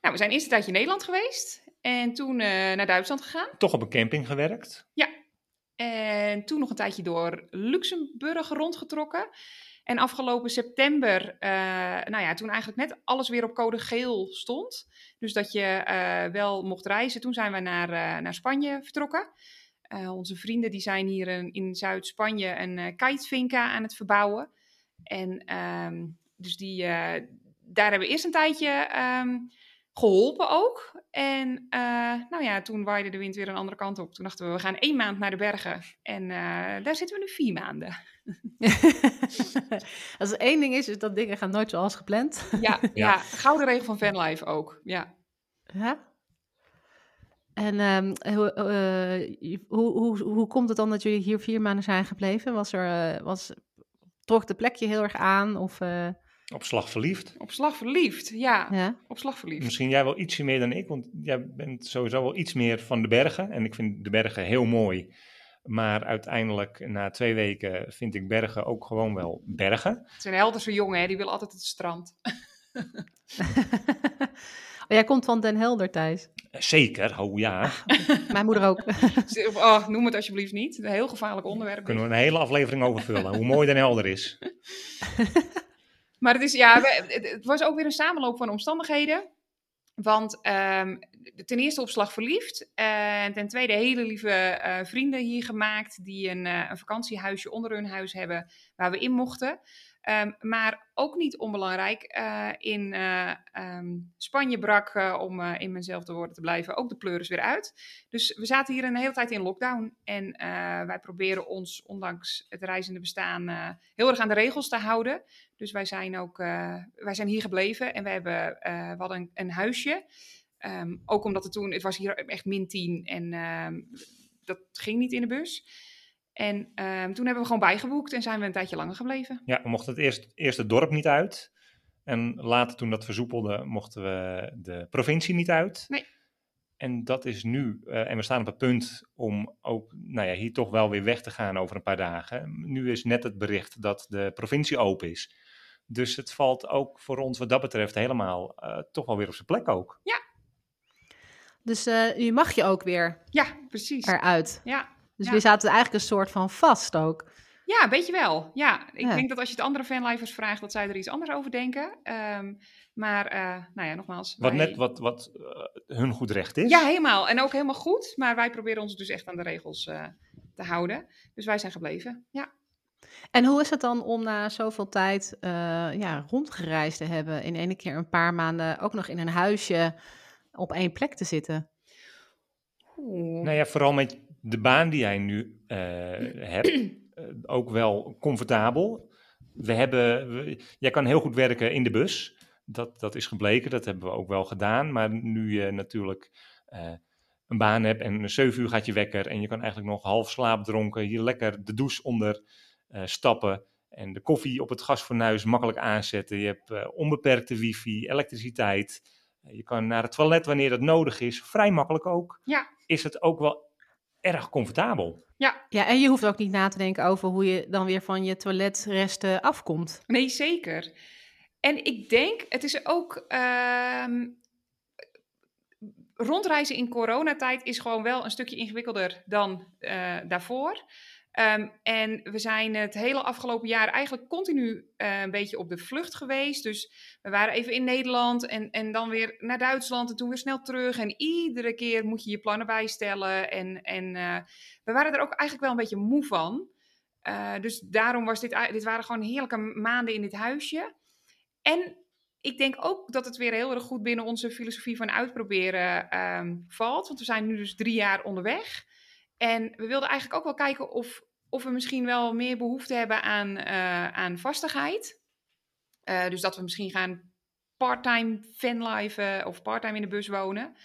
nou, we zijn eerst een tijdje in Nederland geweest. En toen eh, naar Duitsland gegaan. Toch op een camping gewerkt. En toen nog een tijdje door Luxemburg rondgetrokken. En afgelopen september, eh, nou ja, toen eigenlijk net alles weer op code geel stond. Dus dat je eh, wel mocht reizen. Toen zijn we naar, eh, naar Spanje vertrokken. Eh, onze vrienden die zijn hier in, in Zuid-Spanje een eh kitevinka aan het verbouwen. En ehm, dus die, eh, daar hebben we eerst een tijdje ehm, geholpen ook. En eh, nou ja, toen waaide de wind weer een andere kant op. Toen dachten we, we gaan één maand naar de bergen. En eh, daar zitten we nu vier maanden. Als er één ding is, is dat dingen gaan nooit zoals gepland. Ja, ja. gouden regel van Vanlife ook. Ja. Ja. En ehm, hoe, eh, hoe, hoe, hoe komt het dan dat jullie hier vier maanden zijn gebleven? Was er, eh, was, trok de plekje heel erg aan? Of, eh, Op slag verliefd. Op slag verliefd, ja. ja? Op slag verliefd. Misschien jij wel ietsje meer dan ik, want jij bent sowieso wel iets meer van de bergen. En ik vind de bergen heel mooi. Maar uiteindelijk, na twee weken, vind ik bergen ook gewoon wel bergen. Het is een helderse jongen, hè? die wil altijd het strand. oh, jij komt van Den Helder, Thijs. Zeker, oh ja. Mijn moeder ook. Oh, noem het alsjeblieft niet. Een heel gevaarlijk onderwerp. Kunnen we een hele aflevering over vullen. Hoe mooi Den Helder is. Maar het, is, ja, het, was ook weer een samenloop van omstandigheden. Want ehm, ten eerste op slag verliefd. En ten tweede hele lieve eh, vrienden hier gemaakt. Die een, eh, een vakantiehuisje onder hun huis hebben. Waar we in mochten. Ehm, maar ook niet onbelangrijk. eh, in eh, ehm, Spanje brak, eh, om in mijnzelfde woorden te blijven, ook de pleuris weer uit. Dus we zaten hier een hele tijd in lockdown. En wij proberen ons, ondanks het reizende bestaan, heel erg aan de regels te houden. Dus wij zijn ook wij zijn hier gebleven en we, hebben, we hadden een, een huisje. Ehm, ook omdat het toen, het was hier echt min 10 en dat ging niet in de bus. En ehm, toen hebben we gewoon bijgeboekt en zijn we een tijdje langer gebleven. Ja, we mochten het eerst, eerst het dorp niet uit. En later, toen dat versoepelde, mochten we de provincie niet uit. Nee. En dat is nu, eh, en we staan op het punt om ook nou ja, hier toch wel weer weg te gaan over een paar dagen. Nu is net het bericht dat de provincie open is. Dus het valt ook voor ons wat dat betreft helemaal eh, toch wel weer op zijn plek ook. Dus eh nu mag je ook weer Ja, precies. eruit. Ja. Dus Ja. we zaten eigenlijk een soort van vast ook. ja, weet je wel. Ja, ik Ja. denk dat als je het andere fanlivers vraagt, dat zij er iets anders over denken. Ehm, maar, eh, nou ja, nogmaals. Wat wij- net wat, wat eh, hun goed recht is. Ja, helemaal. En ook helemaal goed. Maar wij proberen ons dus echt aan de regels eh, te houden. Dus wij zijn gebleven. Ja. En hoe is het dan om na zoveel tijd eh, ja, rondgereisd te hebben, in ene keer een paar maanden ook nog in een huisje op één plek te zitten? Oeh. Nou ja, vooral met de baan die jij nu eh, hebt, eh, ook wel comfortabel. We hebben, we- jij kan heel goed werken in de bus. Dat, dat is gebleken, dat hebben we ook wel gedaan. Maar nu je natuurlijk eh, een baan hebt en een 7 uur gaat je wekker en je kan eigenlijk nog half slaapdronken hier lekker de douche onder stappen en de koffie op het gasfornuis makkelijk aanzetten. Je hebt onbeperkte wifi, elektriciteit. Je kan naar het toilet wanneer dat nodig is, vrij makkelijk ook. Ja. Is het ook wel erg comfortabel. Ja, en je hoeft ook niet na te denken over hoe je dan weer van je toiletresten afkomt. Nee, zeker. En ik denk, het is ook. ehm, rondreizen in coronatijd is gewoon wel een stukje ingewikkelder dan eh, daarvoor. Ehm, en we zijn het hele afgelopen jaar eigenlijk continu eh, een beetje op de vlucht geweest. Dus we waren even in Nederland en, en dan weer naar Duitsland en toen weer snel terug. En iedere keer moet je je plannen bijstellen. En, en eh, we waren er ook eigenlijk wel een beetje moe van. Eh, dus daarom was dit, dit waren gewoon heerlijke maanden in dit huisje. En ik denk ook dat het weer heel erg goed binnen onze filosofie van uitproberen ehm, valt. Want we zijn nu dus drie jaar onderweg. En we wilden eigenlijk ook wel kijken of, of we misschien wel meer behoefte hebben aan, eh, aan vastigheid. Eh, dus dat we misschien gaan part-time fanliven of part-time in de bus wonen.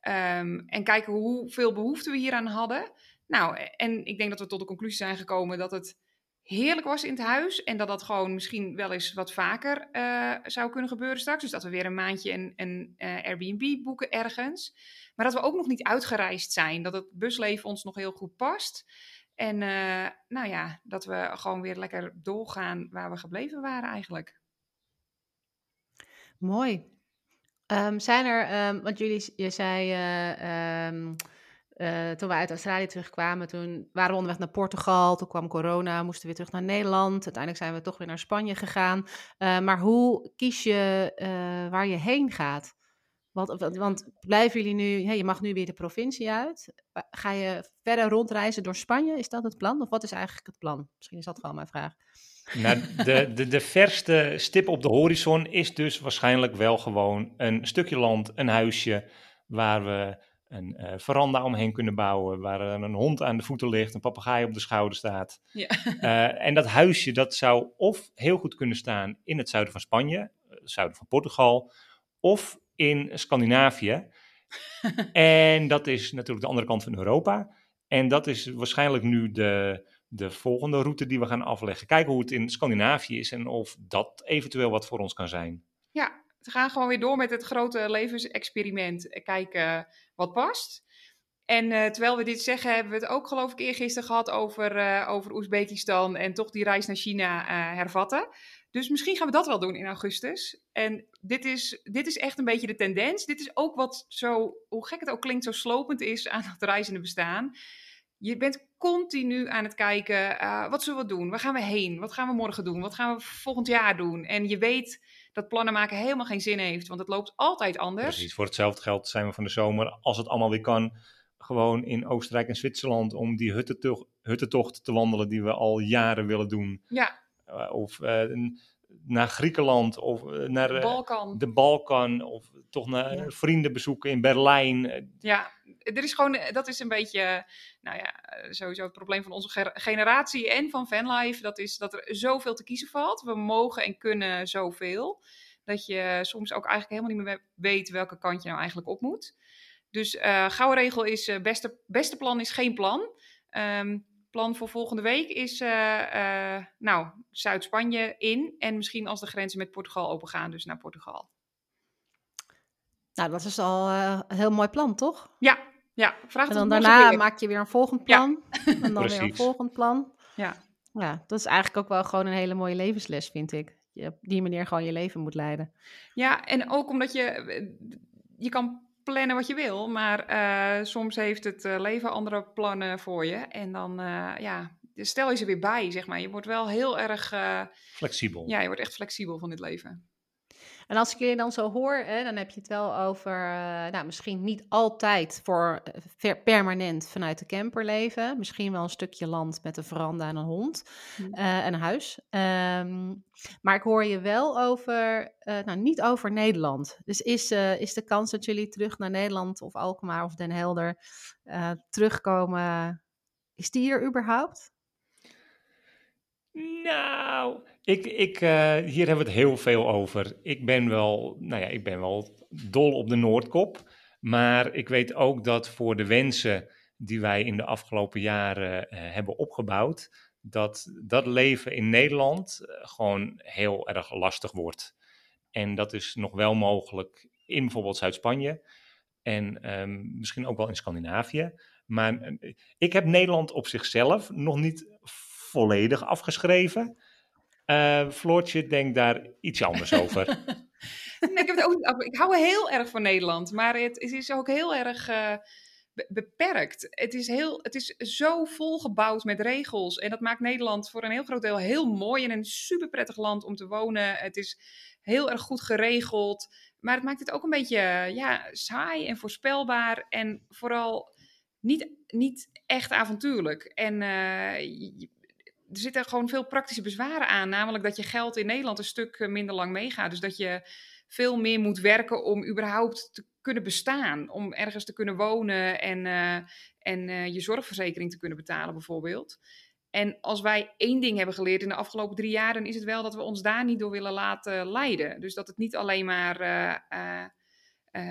Ehm, en kijken hoeveel behoefte we hieraan hadden. Nou, en ik denk dat we tot de conclusie zijn gekomen dat het heerlijk was in het huis. En dat dat gewoon misschien wel eens wat vaker uh, zou kunnen gebeuren straks. Dus dat we weer een maandje een, een uh, Airbnb boeken ergens. Maar dat we ook nog niet uitgereisd zijn. Dat het busleven ons nog heel goed past. En uh, nou ja, dat we gewoon weer lekker doorgaan waar we gebleven waren eigenlijk. Mooi. Um, zijn er, um, want jullie, je zei um, uh, toen we uit Australië terugkwamen, toen waren we onderweg naar Portugal. Toen kwam corona, moesten we weer terug naar Nederland. Uiteindelijk zijn we toch weer naar Spanje gegaan. Uh, maar hoe kies je uh, waar je heen gaat? Want, want blijven jullie nu, je mag nu weer de provincie uit. Ga je verder rondreizen door Spanje? Is dat het plan? Of wat is eigenlijk het plan? Misschien is dat gewoon mijn vraag. Nou, de, de, de verste stip op de horizon is dus waarschijnlijk wel gewoon een stukje land, een huisje waar we een uh, veranda omheen kunnen bouwen, waar een hond aan de voeten ligt, een papegaai op de schouder staat. Ja. Uh, en dat huisje, dat zou of heel goed kunnen staan in het zuiden van Spanje, het zuiden van Portugal, of in Scandinavië. en dat is natuurlijk de andere kant van Europa. En dat is waarschijnlijk nu de, de volgende route die we gaan afleggen. Kijken hoe het in Scandinavië is en of dat eventueel wat voor ons kan zijn. Ja, we gaan gewoon weer door met het grote levensexperiment. Kijken wat past. En uh, terwijl we dit zeggen, hebben we het ook geloof ik eergisteren gehad over, uh, over Oezbekistan en toch die reis naar China hervatten. Dus misschien gaan we dat wel doen in augustus. En dit is, dit is echt een beetje de tendens. Dit is ook wat zo, hoe gek het ook klinkt, zo slopend is aan het reizende bestaan. Je bent continu aan het kijken, wat zullen we doen? Waar gaan we heen? Wat gaan we morgen doen? Wat gaan we volgend jaar doen? En je weet dat plannen maken helemaal geen zin heeft, want het loopt altijd anders. Precies, voor hetzelfde geld zijn we van de zomer, als het allemaal weer kan, gewoon in Oostenrijk en Zwitserland om die huttentocht, huttentocht te wandelen die we al jaren willen doen. Ja. Uh, of uh, naar Griekenland of uh, naar de Balkan. de Balkan of toch naar ja. vrienden bezoeken in Berlijn. Ja, er is gewoon, dat is een beetje, nou ja, sowieso het probleem van onze generatie en van fanlife. Dat is dat er zoveel te kiezen valt. We mogen en kunnen zoveel. Dat je soms ook eigenlijk helemaal niet meer weet welke kant je nou eigenlijk op moet. Dus uh, gouden regel is, uh, beste, beste plan is geen plan. Um, plan voor volgende week is, uh, nou, Zuid-Spanje in. En misschien als de grenzen met Portugal open gaan, dus naar Portugal. Nou, dat is al een heel mooi plan, toch? Ja, ja. Vraag en dan daarna maak je weer een volgend plan. Ja. En dan Precies. weer een volgend plan. Ja. Ja, dat is eigenlijk ook wel gewoon een hele mooie levensles, vind ik. Je op die manier gewoon je leven moet leiden. Ja, en ook omdat je, je kan plannen wat je wil, maar uh, soms heeft het uh, leven andere plannen voor je. En dan, uh, ja, stel je ze weer bij, zeg maar. Je wordt wel heel erg... flexibel. Ja, je wordt echt flexibel van dit leven. En als ik je dan zo hoor, hè, dan heb je het wel over, uh, nou, misschien niet altijd voor uh, permanent vanuit de camper leven. Misschien wel een stukje land met een veranda en een hond mm. uh, en een huis. Um, maar ik hoor je wel over, nou, niet over Nederland. Dus is, is de kans dat jullie terug naar Nederland of Alkmaar of Den Helder terugkomen, is die er überhaupt? Nou, ik, ik, uh, hier hebben we het heel veel over. Ik ben wel, nou ja, ik ben wel dol op de Noordkop. Maar ik weet ook dat voor de wensen die wij in de afgelopen jaren uh, hebben opgebouwd, dat dat leven in Nederland uh, gewoon heel erg lastig wordt. En dat is nog wel mogelijk in bijvoorbeeld Zuid-Spanje en um, misschien ook wel in Scandinavië. Maar ik heb Nederland op zichzelf nog niet volledig afgeschreven. Uh, Floortje denkt daar iets anders over. ik, heb het ook, ik hou heel erg van Nederland, maar het, is ook heel erg uh, beperkt. Het is, heel, het is zo volgebouwd met regels en dat maakt Nederland voor een heel groot deel heel mooi en een super prettig land om te wonen. Het is heel erg goed geregeld, maar het maakt het ook een beetje ja, saai en voorspelbaar en vooral niet, niet echt avontuurlijk. En uh, er zitten gewoon veel praktische bezwaren aan. Namelijk dat je geld in Nederland een stuk eh, minder lang meegaat. Dus dat je veel meer moet werken om überhaupt te kunnen bestaan. Om ergens te kunnen wonen en, uh, en uh, je zorgverzekering te kunnen betalen, bijvoorbeeld. En als wij één ding hebben geleerd in de afgelopen drie jaar, dan is het wel dat we ons daar niet door willen laten leiden. Dus dat het niet alleen maar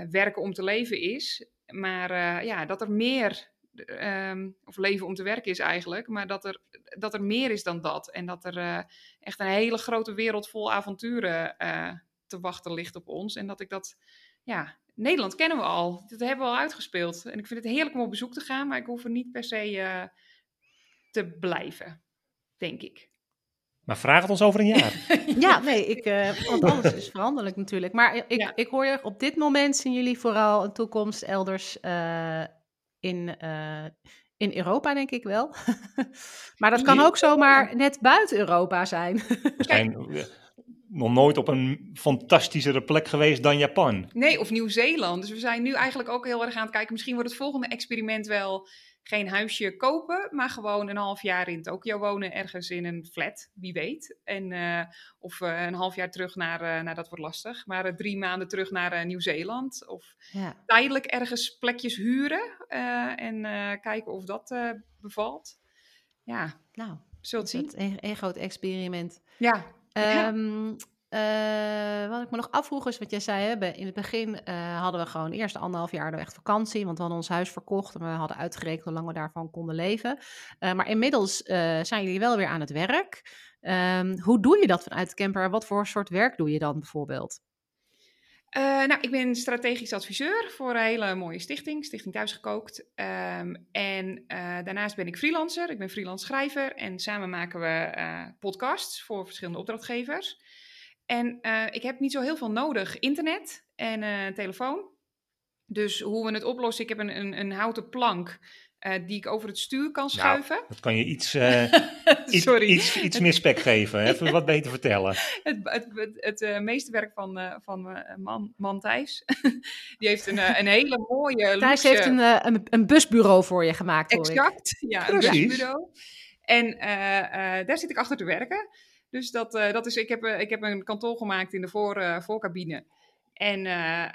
werken om te leven is. Maar eh, ja, dat er meer, ehm, of leven om te werken is eigenlijk, maar dat er, dat er meer is dan dat. En dat er eh, echt een hele grote wereld vol avonturen eh, te wachten ligt op ons. En dat ik dat, ja, Nederland kennen we al. Dat hebben we al uitgespeeld. En ik vind het heerlijk om op bezoek te gaan, maar ik hoef er niet per se te blijven, denk ik. Maar vraag het ons over een jaar. ja, nee, ik, uh, want alles is veranderlijk natuurlijk. Maar ik, ik hoor je, op dit moment zien jullie vooral een toekomst elders uh, in, uh, in Europa, denk ik wel. maar dat kan ook zomaar net buiten Europa zijn. We zijn nog nooit op een fantastischere plek geweest dan Japan. Nee, of Nieuw-Zeeland. Dus we zijn nu eigenlijk ook heel erg aan het kijken. Misschien wordt het volgende experiment wel geen huisje kopen, maar gewoon een half jaar in Tokio wonen, ergens in een flat, wie weet. En, uh, of uh, een half jaar terug naar, uh, nou dat wordt lastig, maar drie maanden terug naar Nieuw-Zeeland. Of ja. tijdelijk ergens plekjes huren en kijken of dat bevalt. Ja, nou, zult zien. Een, een groot experiment. Ja. Um, uh, wat ik me nog afvroeg is wat jij zei. Hè? In het begin uh, hadden we gewoon eerst anderhalf jaar echt vakantie. Want we hadden ons huis verkocht. En we hadden uitgerekend hoe lang we daarvan konden leven. Uh, maar inmiddels zijn jullie wel weer aan het werk. Um, hoe doe je dat vanuit de camper? Wat voor soort werk doe je dan bijvoorbeeld? nou, ik ben strategisch adviseur voor een hele mooie stichting, Stichting Thuisgekookt. Um, en daarnaast ben ik freelancer. Ik ben freelance schrijver. En samen maken we podcasts voor verschillende opdrachtgevers. En uh, ik heb niet zo heel veel nodig. Internet en uh, telefoon. Dus hoe we het oplossen, ik heb een, een, een houten plank uh, die ik over het stuur kan nou, schuiven. Nou, dat kan je iets, iets, iets, iets meer spek geven. Even wat beter vertellen. Het, het, het, het meeste werk van, van man, man Thijs. die heeft een, een hele mooie... Thijs heeft een, een, een, busbureau voor je gemaakt, hoor Exact, ik. ja, een busbureau. En daar zit ik achter te werken. Dus dat, uh, dat is, ik heb, uh, ik heb een kantoor gemaakt in de voor, uh, voorcabine. En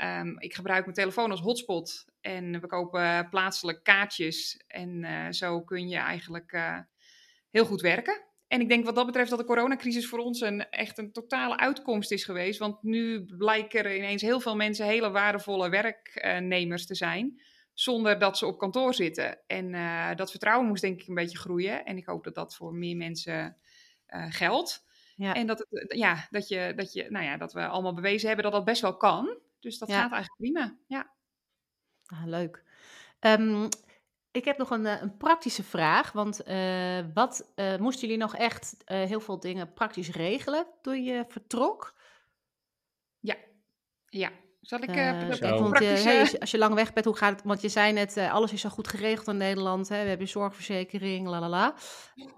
um, ik gebruik mijn telefoon als hotspot. En we kopen plaatselijk kaartjes. En zo kun je eigenlijk heel goed werken. En ik denk wat dat betreft dat de coronacrisis voor ons een, echt een totale uitkomst is geweest. Want nu blijken er ineens heel veel mensen hele waardevolle werknemers te zijn. Zonder dat ze op kantoor zitten. En dat vertrouwen moest denk ik een beetje groeien. En ik hoop dat dat voor meer mensen uh, geld. Ja. En dat, het, eh, ja, dat, je, dat, je, nou ja, dat we allemaal bewezen hebben dat dat best wel kan. Dus dat ja. gaat eigenlijk prima. Ja. Ah, leuk. Um, ik heb nog een, eh, een praktische vraag. Want uh, wat uh, moesten jullie nog echt heel veel dingen praktisch regelen toen je vertrok? Ja, ja. Zal ik uh, want, hey, als je lang weg bent, hoe gaat het? Want je zei net, uh, alles is zo goed geregeld in Nederland. Hè? We hebben zorgverzekering, la la la.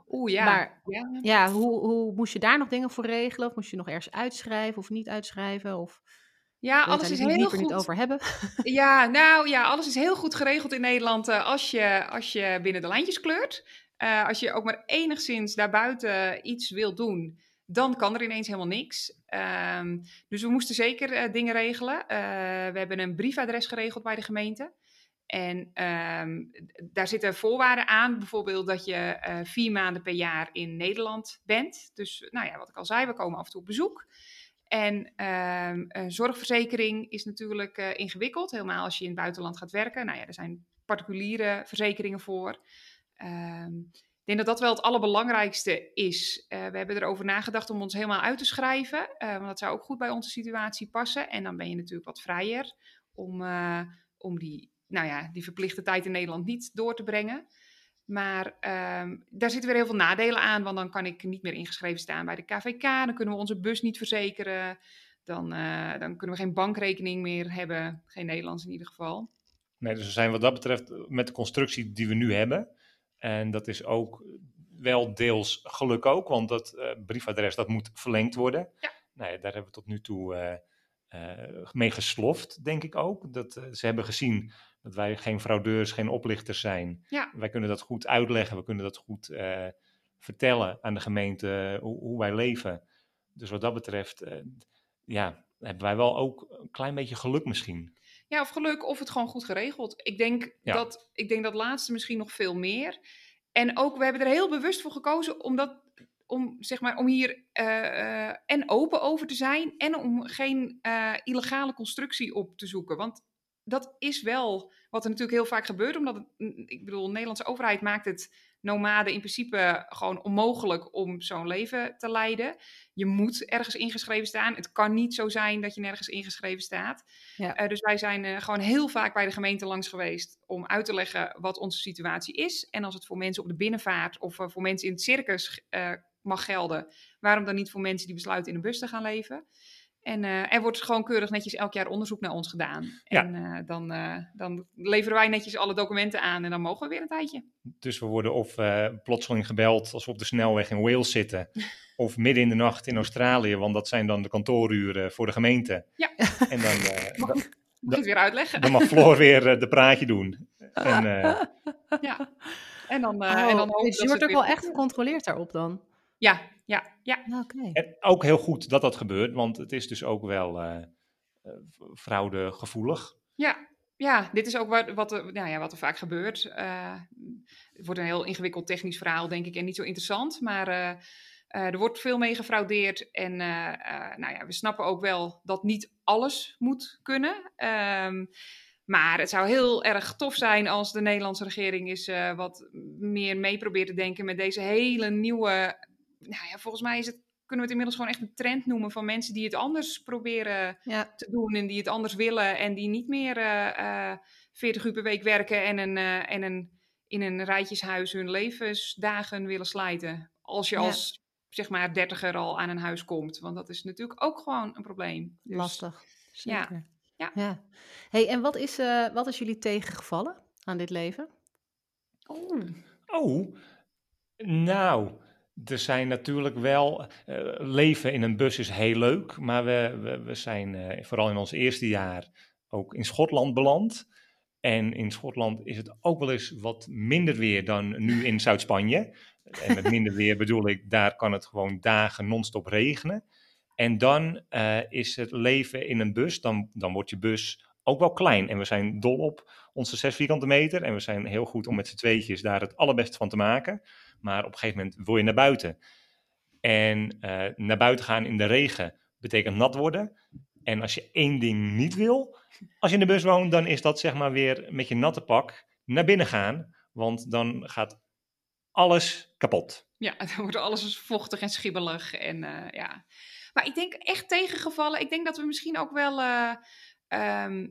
Oeh, ja. Maar ja, ja hoe, hoe moest je daar nog dingen voor regelen? Of moest je nog ergens uitschrijven of niet uitschrijven? Of... Ja, alles is heel goed. niet over hebben. Ja, nou ja, alles is heel goed geregeld in Nederland uh, als, je, als je binnen de lijntjes kleurt. als je ook maar enigszins daarbuiten iets wil doen, dan kan er ineens helemaal niks. Um, dus we moesten zeker uh, dingen regelen. Uh, we hebben een briefadres geregeld bij de gemeente. En um, daar zitten voorwaarden aan, bijvoorbeeld dat je uh, vier maanden per jaar in Nederland bent. Dus, nou ja, wat ik al zei, we komen af en toe op bezoek. En een zorgverzekering is natuurlijk ingewikkeld, helemaal als je in het buitenland gaat werken. Nou ja, er zijn particuliere verzekeringen voor. Ik denk dat dat wel het allerbelangrijkste is. Uh, we hebben erover nagedacht om ons helemaal uit te schrijven. Uh, want dat zou ook goed bij onze situatie passen. En dan ben je natuurlijk wat vrijer om, uh, om die, nou ja, die verplichte tijd in Nederland niet door te brengen. Maar um, daar zitten weer heel veel nadelen aan. Want dan kan ik niet meer ingeschreven staan bij de KVK. Dan kunnen we onze bus niet verzekeren. Dan, dan kunnen we geen bankrekening meer hebben. Geen Nederlands in ieder geval. Nee, dus we zijn wat dat betreft met de constructie die we nu hebben en dat is ook wel deels geluk ook, want dat uh, briefadres dat moet verlengd worden. Ja. Nou ja, daar hebben we tot nu toe uh, uh, mee gesloft, denk ik ook. Dat, ze hebben gezien dat wij geen fraudeurs, geen oplichters zijn. Ja. Wij kunnen dat goed uitleggen, we kunnen dat goed vertellen aan de gemeente hoe, hoe, wij leven. Dus wat dat betreft, ja, hebben wij wel ook een klein beetje geluk misschien. Ja, of geluk, of het gewoon goed geregeld. Ik denk, dat, ik denk dat laatste misschien nog veel meer. En ook, we hebben er heel bewust voor gekozen om, dat, om, zeg maar, om hier uh, en open over te zijn en om geen uh, illegale constructie op te zoeken. Want dat is wel wat er natuurlijk heel vaak gebeurt. Omdat, het, ik bedoel, de Nederlandse overheid maakt het nomaden in principe gewoon onmogelijk om zo'n leven te leiden. Je moet ergens ingeschreven staan. Het kan niet zo zijn dat je nergens ingeschreven staat. Ja. Eh, dus wij zijn eh, gewoon heel vaak bij de gemeente langs geweest om uit te leggen wat onze situatie is. En als het voor mensen op de binnenvaart of eh, voor mensen in het circus mag gelden, waarom dan niet voor mensen die besluiten in een bus te gaan leven? En eh, er wordt gewoon keurig netjes elk jaar onderzoek naar ons gedaan. Ja. En eh, dan, eh, dan leveren wij netjes alle documenten aan en dan mogen we weer een tijdje. Dus we worden of eh, plotseling gebeld als we op de snelweg in Wales zitten. Of midden in de nacht in Australië, want dat zijn dan de kantooruren voor de gemeente. Ja. En dan, eh, Mag, dan, mag ik het weer uitleggen? dan mag Floor weer de praatje doen. En, eh, Ja. En dan, eh Oh, en dan dus je wordt ook wel echt gecontroleerd daarop dan? Ja, ja, ja. Oké. en ook heel goed dat dat gebeurt, want het is dus ook wel eh eh, fraudegevoelig. Ja, ja, dit is ook wat, wat, er, nou ja, wat er vaak gebeurt. Eh, het wordt een heel ingewikkeld technisch verhaal, denk ik, en niet zo interessant. Maar eh, eh, er wordt veel mee gefraudeerd. En eh, eh, nou ja, we snappen ook wel dat niet alles moet kunnen. Ehm, maar het zou heel erg tof zijn als de Nederlandse regering eens eh, wat meer mee probeert te denken met deze hele nieuwe. Nou ja, volgens mij is het, kunnen we het inmiddels gewoon echt een trend noemen van mensen die het anders proberen Ja. te doen en die het anders willen en die niet meer eh, eh, 40 uur per week werken en, een, eh, en een, in een rijtjeshuis hun levensdagen willen slijten. Als je Ja. als zeg maar dertiger al aan een huis komt. Want dat is natuurlijk ook gewoon een probleem. Dus, Lastig. ja. Zeker. Ja. Hey, en wat is, eh, wat is jullie tegengevallen aan dit leven? Oeh. Oh, nou, er zijn natuurlijk wel. eh, leven in een bus is heel leuk, maar we, we, zijn eh, vooral in ons eerste jaar ook in Schotland beland. En in Schotland is het ook wel eens wat minder weer dan nu in Zuid-Spanje. En met minder weer bedoel ik, daar kan het gewoon dagen non-stop regenen. En dan eh, is het leven in een bus, dan, dan wordt je bus ook wel klein. En we zijn dol op onze 6 vierkante meter. En we zijn heel goed om met z'n tweetjes daar het allerbeste van te maken. Maar op een gegeven moment wil je naar buiten. En eh, naar buiten gaan in de regen betekent nat worden. En als je één ding niet wil, als je in de bus woont, dan is dat zeg maar weer met je natte pak naar binnen gaan. Want dan gaat alles kapot. Ja, dan wordt alles vochtig en schibbelig. En, eh, ja. Maar ik denk echt tegengevallen. Ik denk dat we misschien ook wel eh, ehm,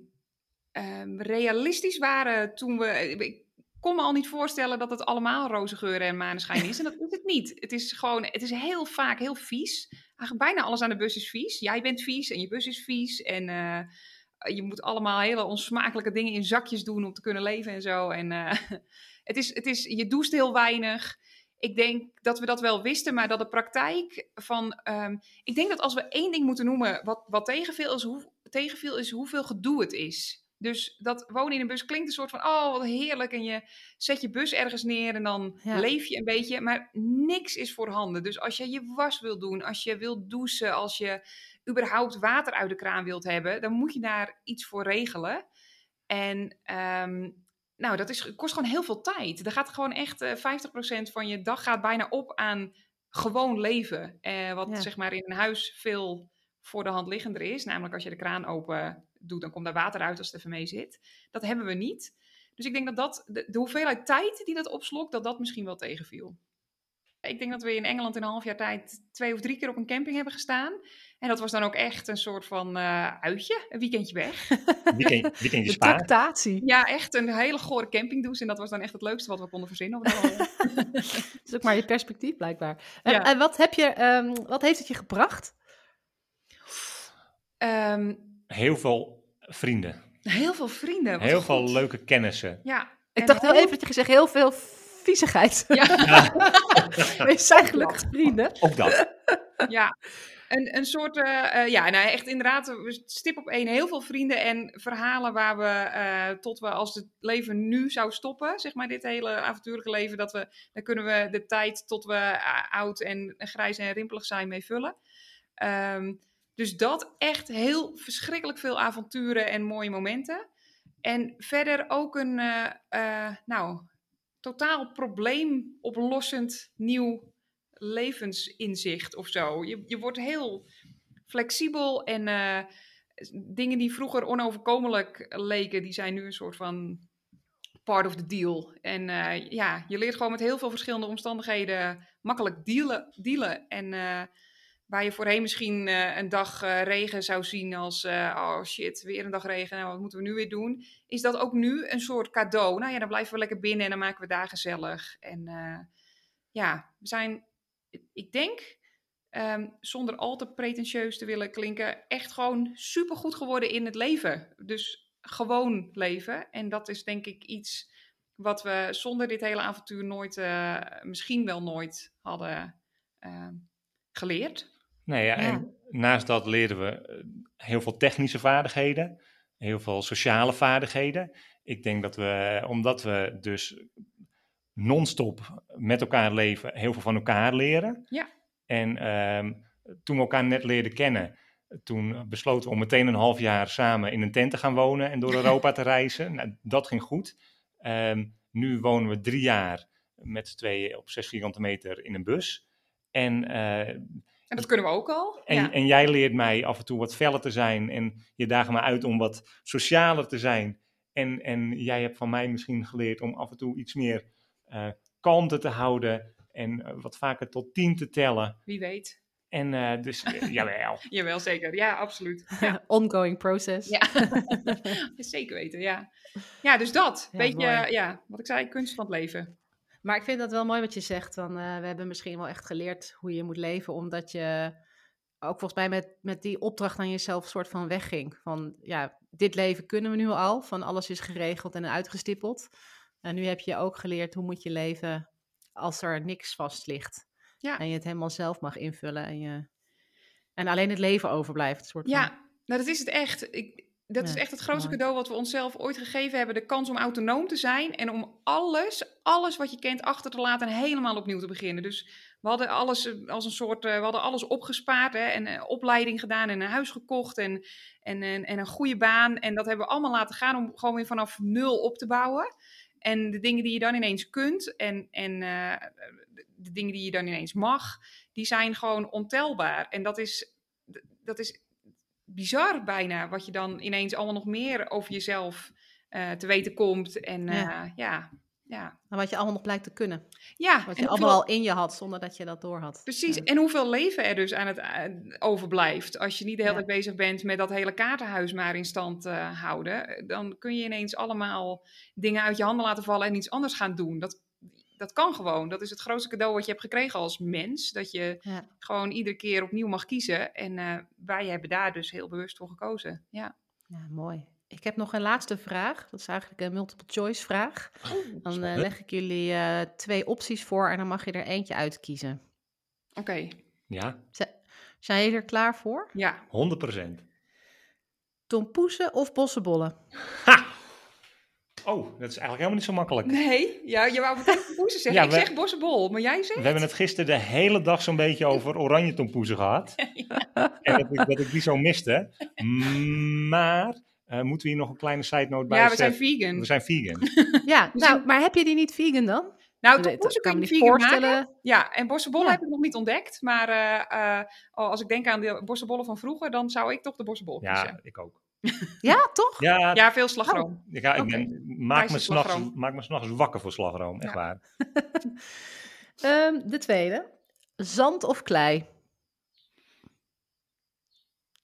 ehm, realistisch waren toen we. Kon me al niet voorstellen dat het allemaal roze geuren en maneschijn is. En dat is het niet. Het is gewoon, het is heel vaak heel vies. Eigenlijk bijna alles aan de bus is vies. Jij bent vies en je bus is vies. En eh, je moet allemaal hele onsmakelijke dingen in zakjes doen om te kunnen leven en zo. En eh, het is, het is, je doucht heel weinig ik denk dat we dat wel wisten, maar dat de praktijk van. ehm, ik denk dat als we één ding moeten noemen wat, wat tegenviel, is hoe, tegenviel, is hoeveel gedoe het is. Dus dat wonen in een bus klinkt een soort van, oh wat heerlijk. En je zet je bus ergens neer en dan Ja. leef je een beetje. Maar niks is voorhanden. Dus als je je was wil doen, als je wilt douchen, als je überhaupt water uit de kraan wilt hebben, dan moet je daar iets voor regelen. En ehm, nou, dat is, kost gewoon heel veel tijd. Er gaat gewoon echt eh 50% van je dag gaat bijna op aan gewoon leven. Eh, wat Ja. zeg maar in een huis veel voor de hand liggender is. Namelijk als je de kraan open doet, dan komt daar water uit als het even mee zit. Dat hebben we niet. Dus ik denk dat, dat de, de hoeveelheid tijd die dat opslokt, dat dat misschien wel tegenviel. Ik denk dat we in Engeland in een half jaar tijd twee of drie keer op een camping hebben gestaan. En dat was dan ook echt een soort van eh, uitje, een weekendje weg. Weekend, weekendje De tractatie. Ja, echt een hele gore campingdouche. En dat was dan echt het leukste wat we konden verzinnen. dat is ook maar je perspectief blijkbaar. En, Ja. en wat, heb je, ehm, wat heeft het je gebracht? Ehm, Heel veel vrienden. heel veel vrienden. Heel veel leuke kennissen. Ja. Ik dacht heel even dat je gezegd heel veel viezigheid. Ja, We zijn gelukkig vrienden. Ook dat. ja. Een, een soort, eh, eh, ja, nou echt inderdaad, we- stip op één, heel veel vrienden en verhalen waar we, eh, tot we als het leven nu zou stoppen, zeg maar dit hele avontuurlijke leven, dat we, dan kunnen we de tijd tot we oud en grijs en rimpelig zijn mee vullen. Ehm, dus dat echt heel verschrikkelijk veel avonturen en mooie momenten. En verder ook een, eh, eh, nou, totaal probleemoplossend nieuw levensinzicht of zo. Je, je wordt heel flexibel en eh, dingen die vroeger onoverkomelijk leken, die zijn nu een soort van part of the deal. En ja, je leert gewoon met heel veel verschillende omstandigheden makkelijk dealen. dealen. En waar je voorheen misschien uh, een dag regen zou zien als, oh shit, weer een dag regen, nou, wat moeten we nu weer doen? Is dat ook nu een soort cadeau? Nou ja, dan blijven we lekker binnen en dan maken we daar gezellig. En ja, we zijn, ik denk, um, zonder al te pretentieus te willen klinken, echt gewoon supergoed geworden in het leven. Dus gewoon leven. En dat is denk ik iets wat we zonder dit hele avontuur nooit, misschien wel nooit hadden uh, geleerd. Nee, ja, en naast dat leren we eh, heel veel technische vaardigheden, heel veel sociale vaardigheden. Ik denk dat we, omdat we dus non-stop met elkaar leven, heel veel van elkaar leren. Ja. En um, toen we elkaar net leerden kennen, toen besloten we om meteen een half jaar samen in een tent te gaan wonen en door Europa te reizen. Nou, dat ging goed. Um, nu wonen we drie jaar met z'n tweeën op zes vierkante meter in een bus. En, uh, en dat kunnen we ook al. En, ja. en jij leert mij af en toe wat feller te zijn. En je daagt me uit om wat socialer te zijn. En, en jij hebt van mij misschien geleerd om af en toe iets meer uh, kalmte te houden. En uh, wat vaker tot tien te tellen. Wie weet. En uh, dus, uh, jawel. jawel, zeker. Ja, absoluut. Ja. Ongoing process. Ja, zeker weten, ja. Ja, dus dat. Ja, Beetje, mooi. ja, wat ik zei, kunst van het leven. Maar ik vind dat wel mooi wat je zegt. Dan, uh, we hebben misschien wel echt geleerd hoe je moet leven, omdat je ook volgens mij met, met die opdracht aan jezelf soort van wegging. Van, ja, dit leven kunnen we nu al, van alles is geregeld en uitgestippeld. En nu heb je ook geleerd hoe moet je leven als er niks vast ligt. Ja. En je het helemaal zelf mag invullen. En, je, en alleen het leven overblijft. Soort ja, van. nou dat is het echt. Ik, dat ja, is echt het grootste mooi. cadeau wat we onszelf ooit gegeven hebben. De kans om autonoom te zijn en om alles, alles wat je kent achter te laten en helemaal opnieuw te beginnen. Dus we hadden alles als een soort, we hadden alles opgespaard hè, en uh, opleiding gedaan en een huis gekocht en, en, en, en een goede baan. En dat hebben we allemaal laten gaan om gewoon weer vanaf nul op te bouwen. En de dingen die je dan ineens kunt en, en uh, de dingen die je dan ineens mag, die zijn gewoon ontelbaar. En dat is, dat is bizar bijna, wat je dan ineens allemaal nog meer over jezelf uh, te weten komt. En uh, ja. ja, ja. En wat je allemaal nog blijkt te kunnen. Ja. Wat je allemaal al in je had, zonder dat je dat door had. Precies. Ja. En hoeveel leven er dus aan het uh, overblijft. Als je niet de hele tijd bezig bent met dat hele kaartenhuis maar in stand uh, houden. Dan kun je ineens allemaal dingen uit je handen laten vallen en iets anders gaan doen. Dat, dat kan gewoon. Dat is het grootste cadeau wat je hebt gekregen als mens. Dat je ja. gewoon iedere keer opnieuw mag kiezen. En uh, wij hebben daar dus heel bewust voor gekozen. Ja, ja mooi. Ik heb nog een laatste vraag. Dat is eigenlijk een multiple choice vraag. Oh, dan uh, leg ik jullie uh, twee opties voor en dan mag je er eentje uitkiezen. Oké. Okay. Ja. Z zijn jullie er klaar voor? Ja. 100%. Tompoesen of bossenbollen? Ha! Oh, dat is eigenlijk helemaal niet zo makkelijk. Nee, ja, je wou meteen tompoezen zeggen. Ja, ik zeg bossenbol, maar jij zegt... We hebben het gisteren de hele dag zo'n beetje over oranje tompoezen gehad. ja. En dat ik, dat ik die zo miste. Maar uh, moeten we hier nog een kleine side note bij Ja, we zijn vegan. We zijn vegan. ja, nou, maar heb je die niet vegan dan? Nou, tompoezen kan je niet vegan voorstellen. maken. Ja, en bossenbollen ja. heb ik nog niet ontdekt. Maar uh, uh, als ik denk aan de bossenbollen van vroeger, dan zou ik toch de bossenbol kiezen. Ja, ik ook. Ja, toch? Ja, ja veel slagroom. Oh. Ik, ga, ik okay. ben, maak, me s'nachts, maak me s'nachts wakker voor slagroom, echt ja. waar. um, de tweede. Zand of klei?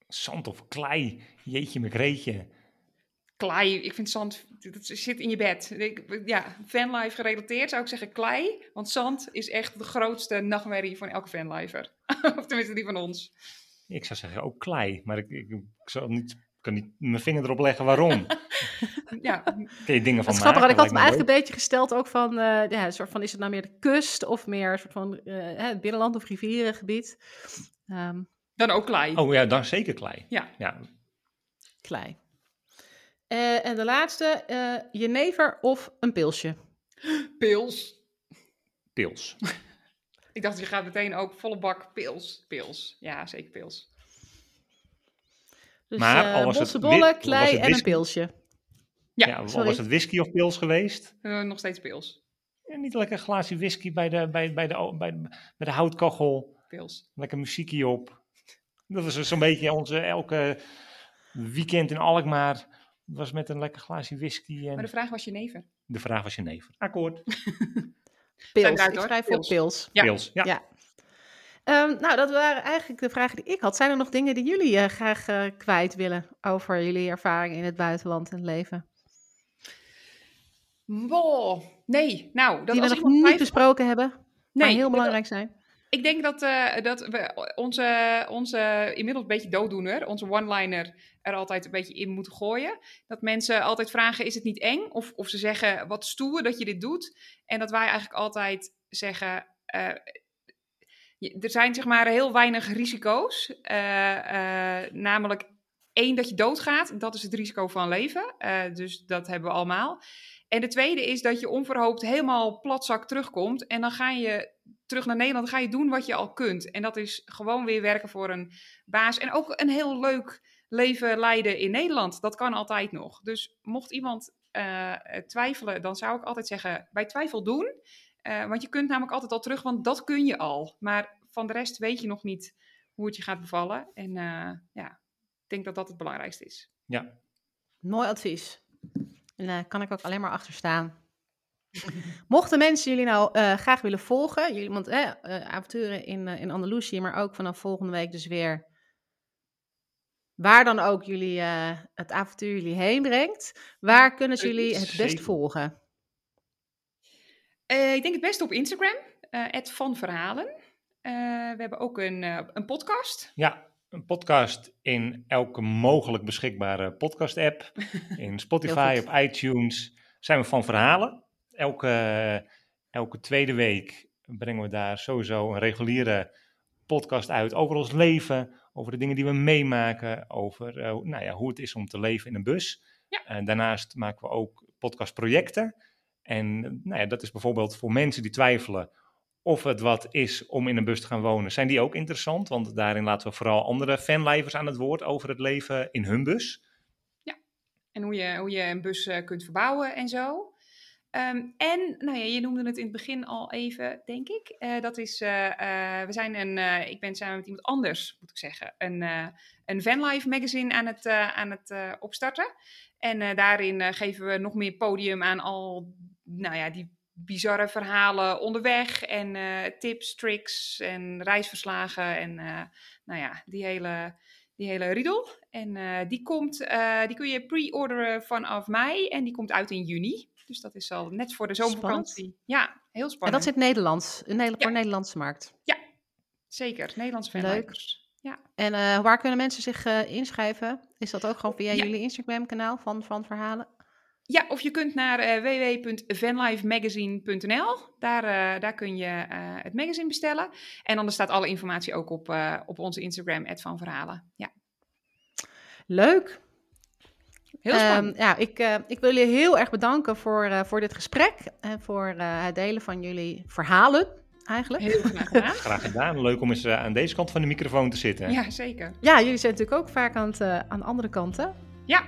Zand of klei? Jeetje me greetje. Klei, ik vind zand, dat zit in je bed. Ik, ja, fanlife gerelateerd zou ik zeggen klei. Want zand is echt de grootste nachtmerrie van elke fanlifer. of tenminste die van ons. Ik zou zeggen ook klei, maar ik, ik, ik zou niet kan niet mijn vinger erop leggen waarom. ja. Kun je dingen van maken? Grappig, ik had me eigenlijk een beetje gesteld ook van, uh, ja, een soort van, is het nou meer de kust of meer een soort van uh, het binnenland of rivierengebied? Um, dan ook klei. Oh ja, dan zeker klei. Ja. ja. Klei. Uh, en de laatste, jenever of een pilsje? Pils. Pils. ik dacht, je gaat meteen ook volle bak pils. Pils. Ja, zeker pils. Dus maar al was bossenbollen, het, klei het en een pilsje. Ja, was het whisky of pils geweest? Uh, nog steeds pils. Ja, niet lekker een glaasje whisky bij de, bij, bij de, bij, bij de houtkachel. Pils. Lekker muziekje op. Dat was zo'n beetje onze elke weekend in Alkmaar. Het was met een lekker glaasje whisky. En Maar de vraag was je never. de vraag was je never. Akkoord. Pils. Ik schrijf voor Pils. pils. Ja. Pils. Ja. Ja. Ehm, nou, dat waren eigenlijk de vragen die ik had. Zijn er nog dingen die jullie eh, graag eh, kwijt willen over jullie ervaring in het buitenland en leven? Wow. Nee, nou, dat die we nog niet besproken hebben, maar Nee, heel dat- belangrijk zijn. Ik denk dat, eh, dat we onze, onze inmiddels een beetje dooddoener, onze one-liner, er altijd een beetje in moeten gooien. Dat mensen altijd vragen, is het niet eng? Of, of ze zeggen, wat stoer dat je dit doet. En dat wij eigenlijk altijd zeggen, er zijn zeg maar heel weinig risico's. Eh, eh, namelijk één, dat je doodgaat. Dat is het risico van leven. Eh, dus dat hebben we allemaal. En de tweede is dat je onverhoopt helemaal platzak terugkomt. En dan ga je terug naar Nederland, dan ga je doen wat je al kunt. En dat is gewoon weer werken voor een baas. En ook een heel leuk leven leiden in Nederland. Dat kan altijd nog. Dus mocht iemand twijfelen, dan zou ik altijd zeggen, bij twijfel doen. Eh, want je kunt namelijk altijd al terug, want dat kun je al. Maar van de rest weet je nog niet hoe het je gaat bevallen. En eh, ja, ik denk dat dat het belangrijkste is. Ja. Mooi advies. En daar kan ik ook alleen maar achter staan. Mochten mensen jullie nou eh, graag willen volgen, jullie, want eh, eh, avonturen in, eh, in Andalusië, maar ook vanaf volgende week dus weer waar dan ook jullie eh, het avontuur jullie heen brengt, waar kunnen ze jullie het best volgen? Eh, ik denk het beste op Instagram, eh van Verhalen. Eh, we hebben ook een, een podcast. Ja, een podcast in elke mogelijk beschikbare podcast-app. In Spotify, op iTunes zijn we van verhalen. Elke, elke tweede week brengen we daar sowieso een reguliere podcast uit over ons leven, over de dingen die we meemaken, over nou ja, hoe het is om te leven in een bus. Ja. En daarnaast maken we ook podcastprojecten. En nou ja, dat is bijvoorbeeld voor mensen die twijfelen of het wat is om in een bus te gaan wonen. Zijn die ook interessant? Want daarin laten we vooral andere fanlijvers aan het woord over het leven in hun bus. En hoe je, hoe je een bus eh, kunt verbouwen en zo. Ehm, en, nou ja, je noemde het in het begin al even, denk ik. Eh, dat is, eh, we zijn een, ik ben samen met iemand anders, moet ik zeggen, een, een Vanlife magazine aan het, aan het opstarten. En daarin geven we nog meer podium aan al, nou ja, die bizarre verhalen onderweg. En eh, tips, tricks en reisverslagen en, eh, nou ja, die hele, die hele riedel. En eh, die, komt, die kun je pre-orderen vanaf mei en die komt uit in juni. Dus dat is al net voor de zomervakantie. Ja, heel En spannend. dat zit Nederlands, in Nederland, Ja. voor Nederlandse markt. Zeker, Nederlandse Leuk. fanlevers. En waar kunnen mensen zich inschrijven? Is dat ook gewoon via Ja. jullie Instagram-kanaal van, van Verhalen? Ja, of je kunt naar eh www.vanlifemagazine.nl. Daar, eh, daar kun je eh, het magazine bestellen. En dan staat alle informatie ook op, eh, op onze Instagram, van Verhalen. Ja, Leuk. heel spannend. Ehm, ja, ik, eh, ik wil jullie heel erg bedanken voor, eh, voor dit gesprek en voor eh, het delen van jullie verhalen eigenlijk. heel graag gedaan. Graag gedaan. Leuk om eens aan deze kant van de microfoon te zitten. Ja, zeker. Ja, jullie zijn natuurlijk ook vaak aan, het, eh, aan de andere kanten. Ja,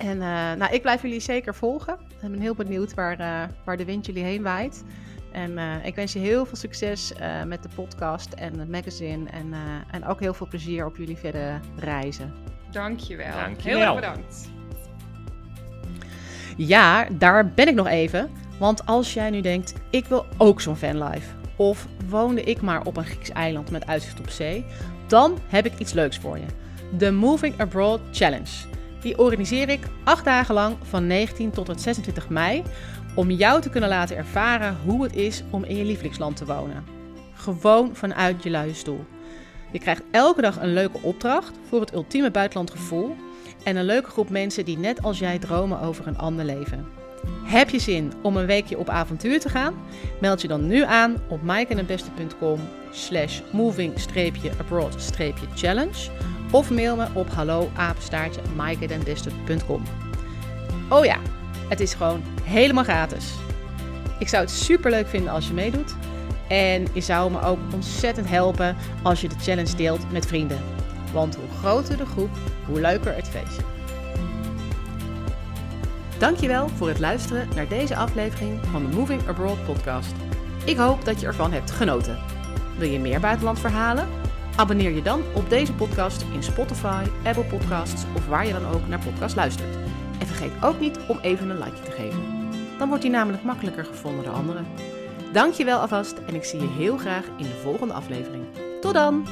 En eh, nou, ik blijf jullie zeker volgen. Ik ben heel benieuwd waar, eh, waar de wind jullie heen waait. En eh, ik wens je heel veel succes eh, met de podcast en het magazine. En, eh, en ook heel veel plezier op jullie verdere reizen. dankjewel. Dankjewel. Heel erg bedankt. Ja, daar ben ik nog even. Want als jij nu denkt, ik wil ook zo'n fanlife. Of woonde ik maar op een Grieks eiland met uitzicht op zee. Dan heb ik iets leuks voor je. De Moving Abroad Challenge. Die organiseer ik acht dagen lang van 19 tot en met 26 mei. Om jou te kunnen laten ervaren hoe het is om in je lievelingsland te wonen. Gewoon vanuit je luie stoel. Je krijgt elke dag een leuke opdracht voor het ultieme buitenlandgevoel en een leuke groep mensen die net als jij dromen over een ander leven. Heb je zin om een weekje op avontuur te gaan? Meld je dan nu aan op maaikeninbeste.com slash moving-abroad-challenge of mail me op hallo. Oh ja, het is gewoon helemaal gratis. Ik zou het super leuk vinden als je meedoet. En je zou me ook ontzettend helpen als je de challenge deelt met vrienden. Want hoe groter de groep, hoe leuker het feestje. Dankjewel voor het luisteren naar deze aflevering van de Moving Abroad podcast. Ik hoop dat je ervan hebt genoten. Wil je meer buitenlandverhalen? Abonneer je dan op deze podcast in Spotify, Apple Podcasts of waar je dan ook naar podcast luistert. En vergeet ook niet om even een like te geven. Dan wordt die namelijk makkelijker gevonden door anderen. Dankjewel alvast en ik zie je heel graag in de volgende aflevering. Tot dan!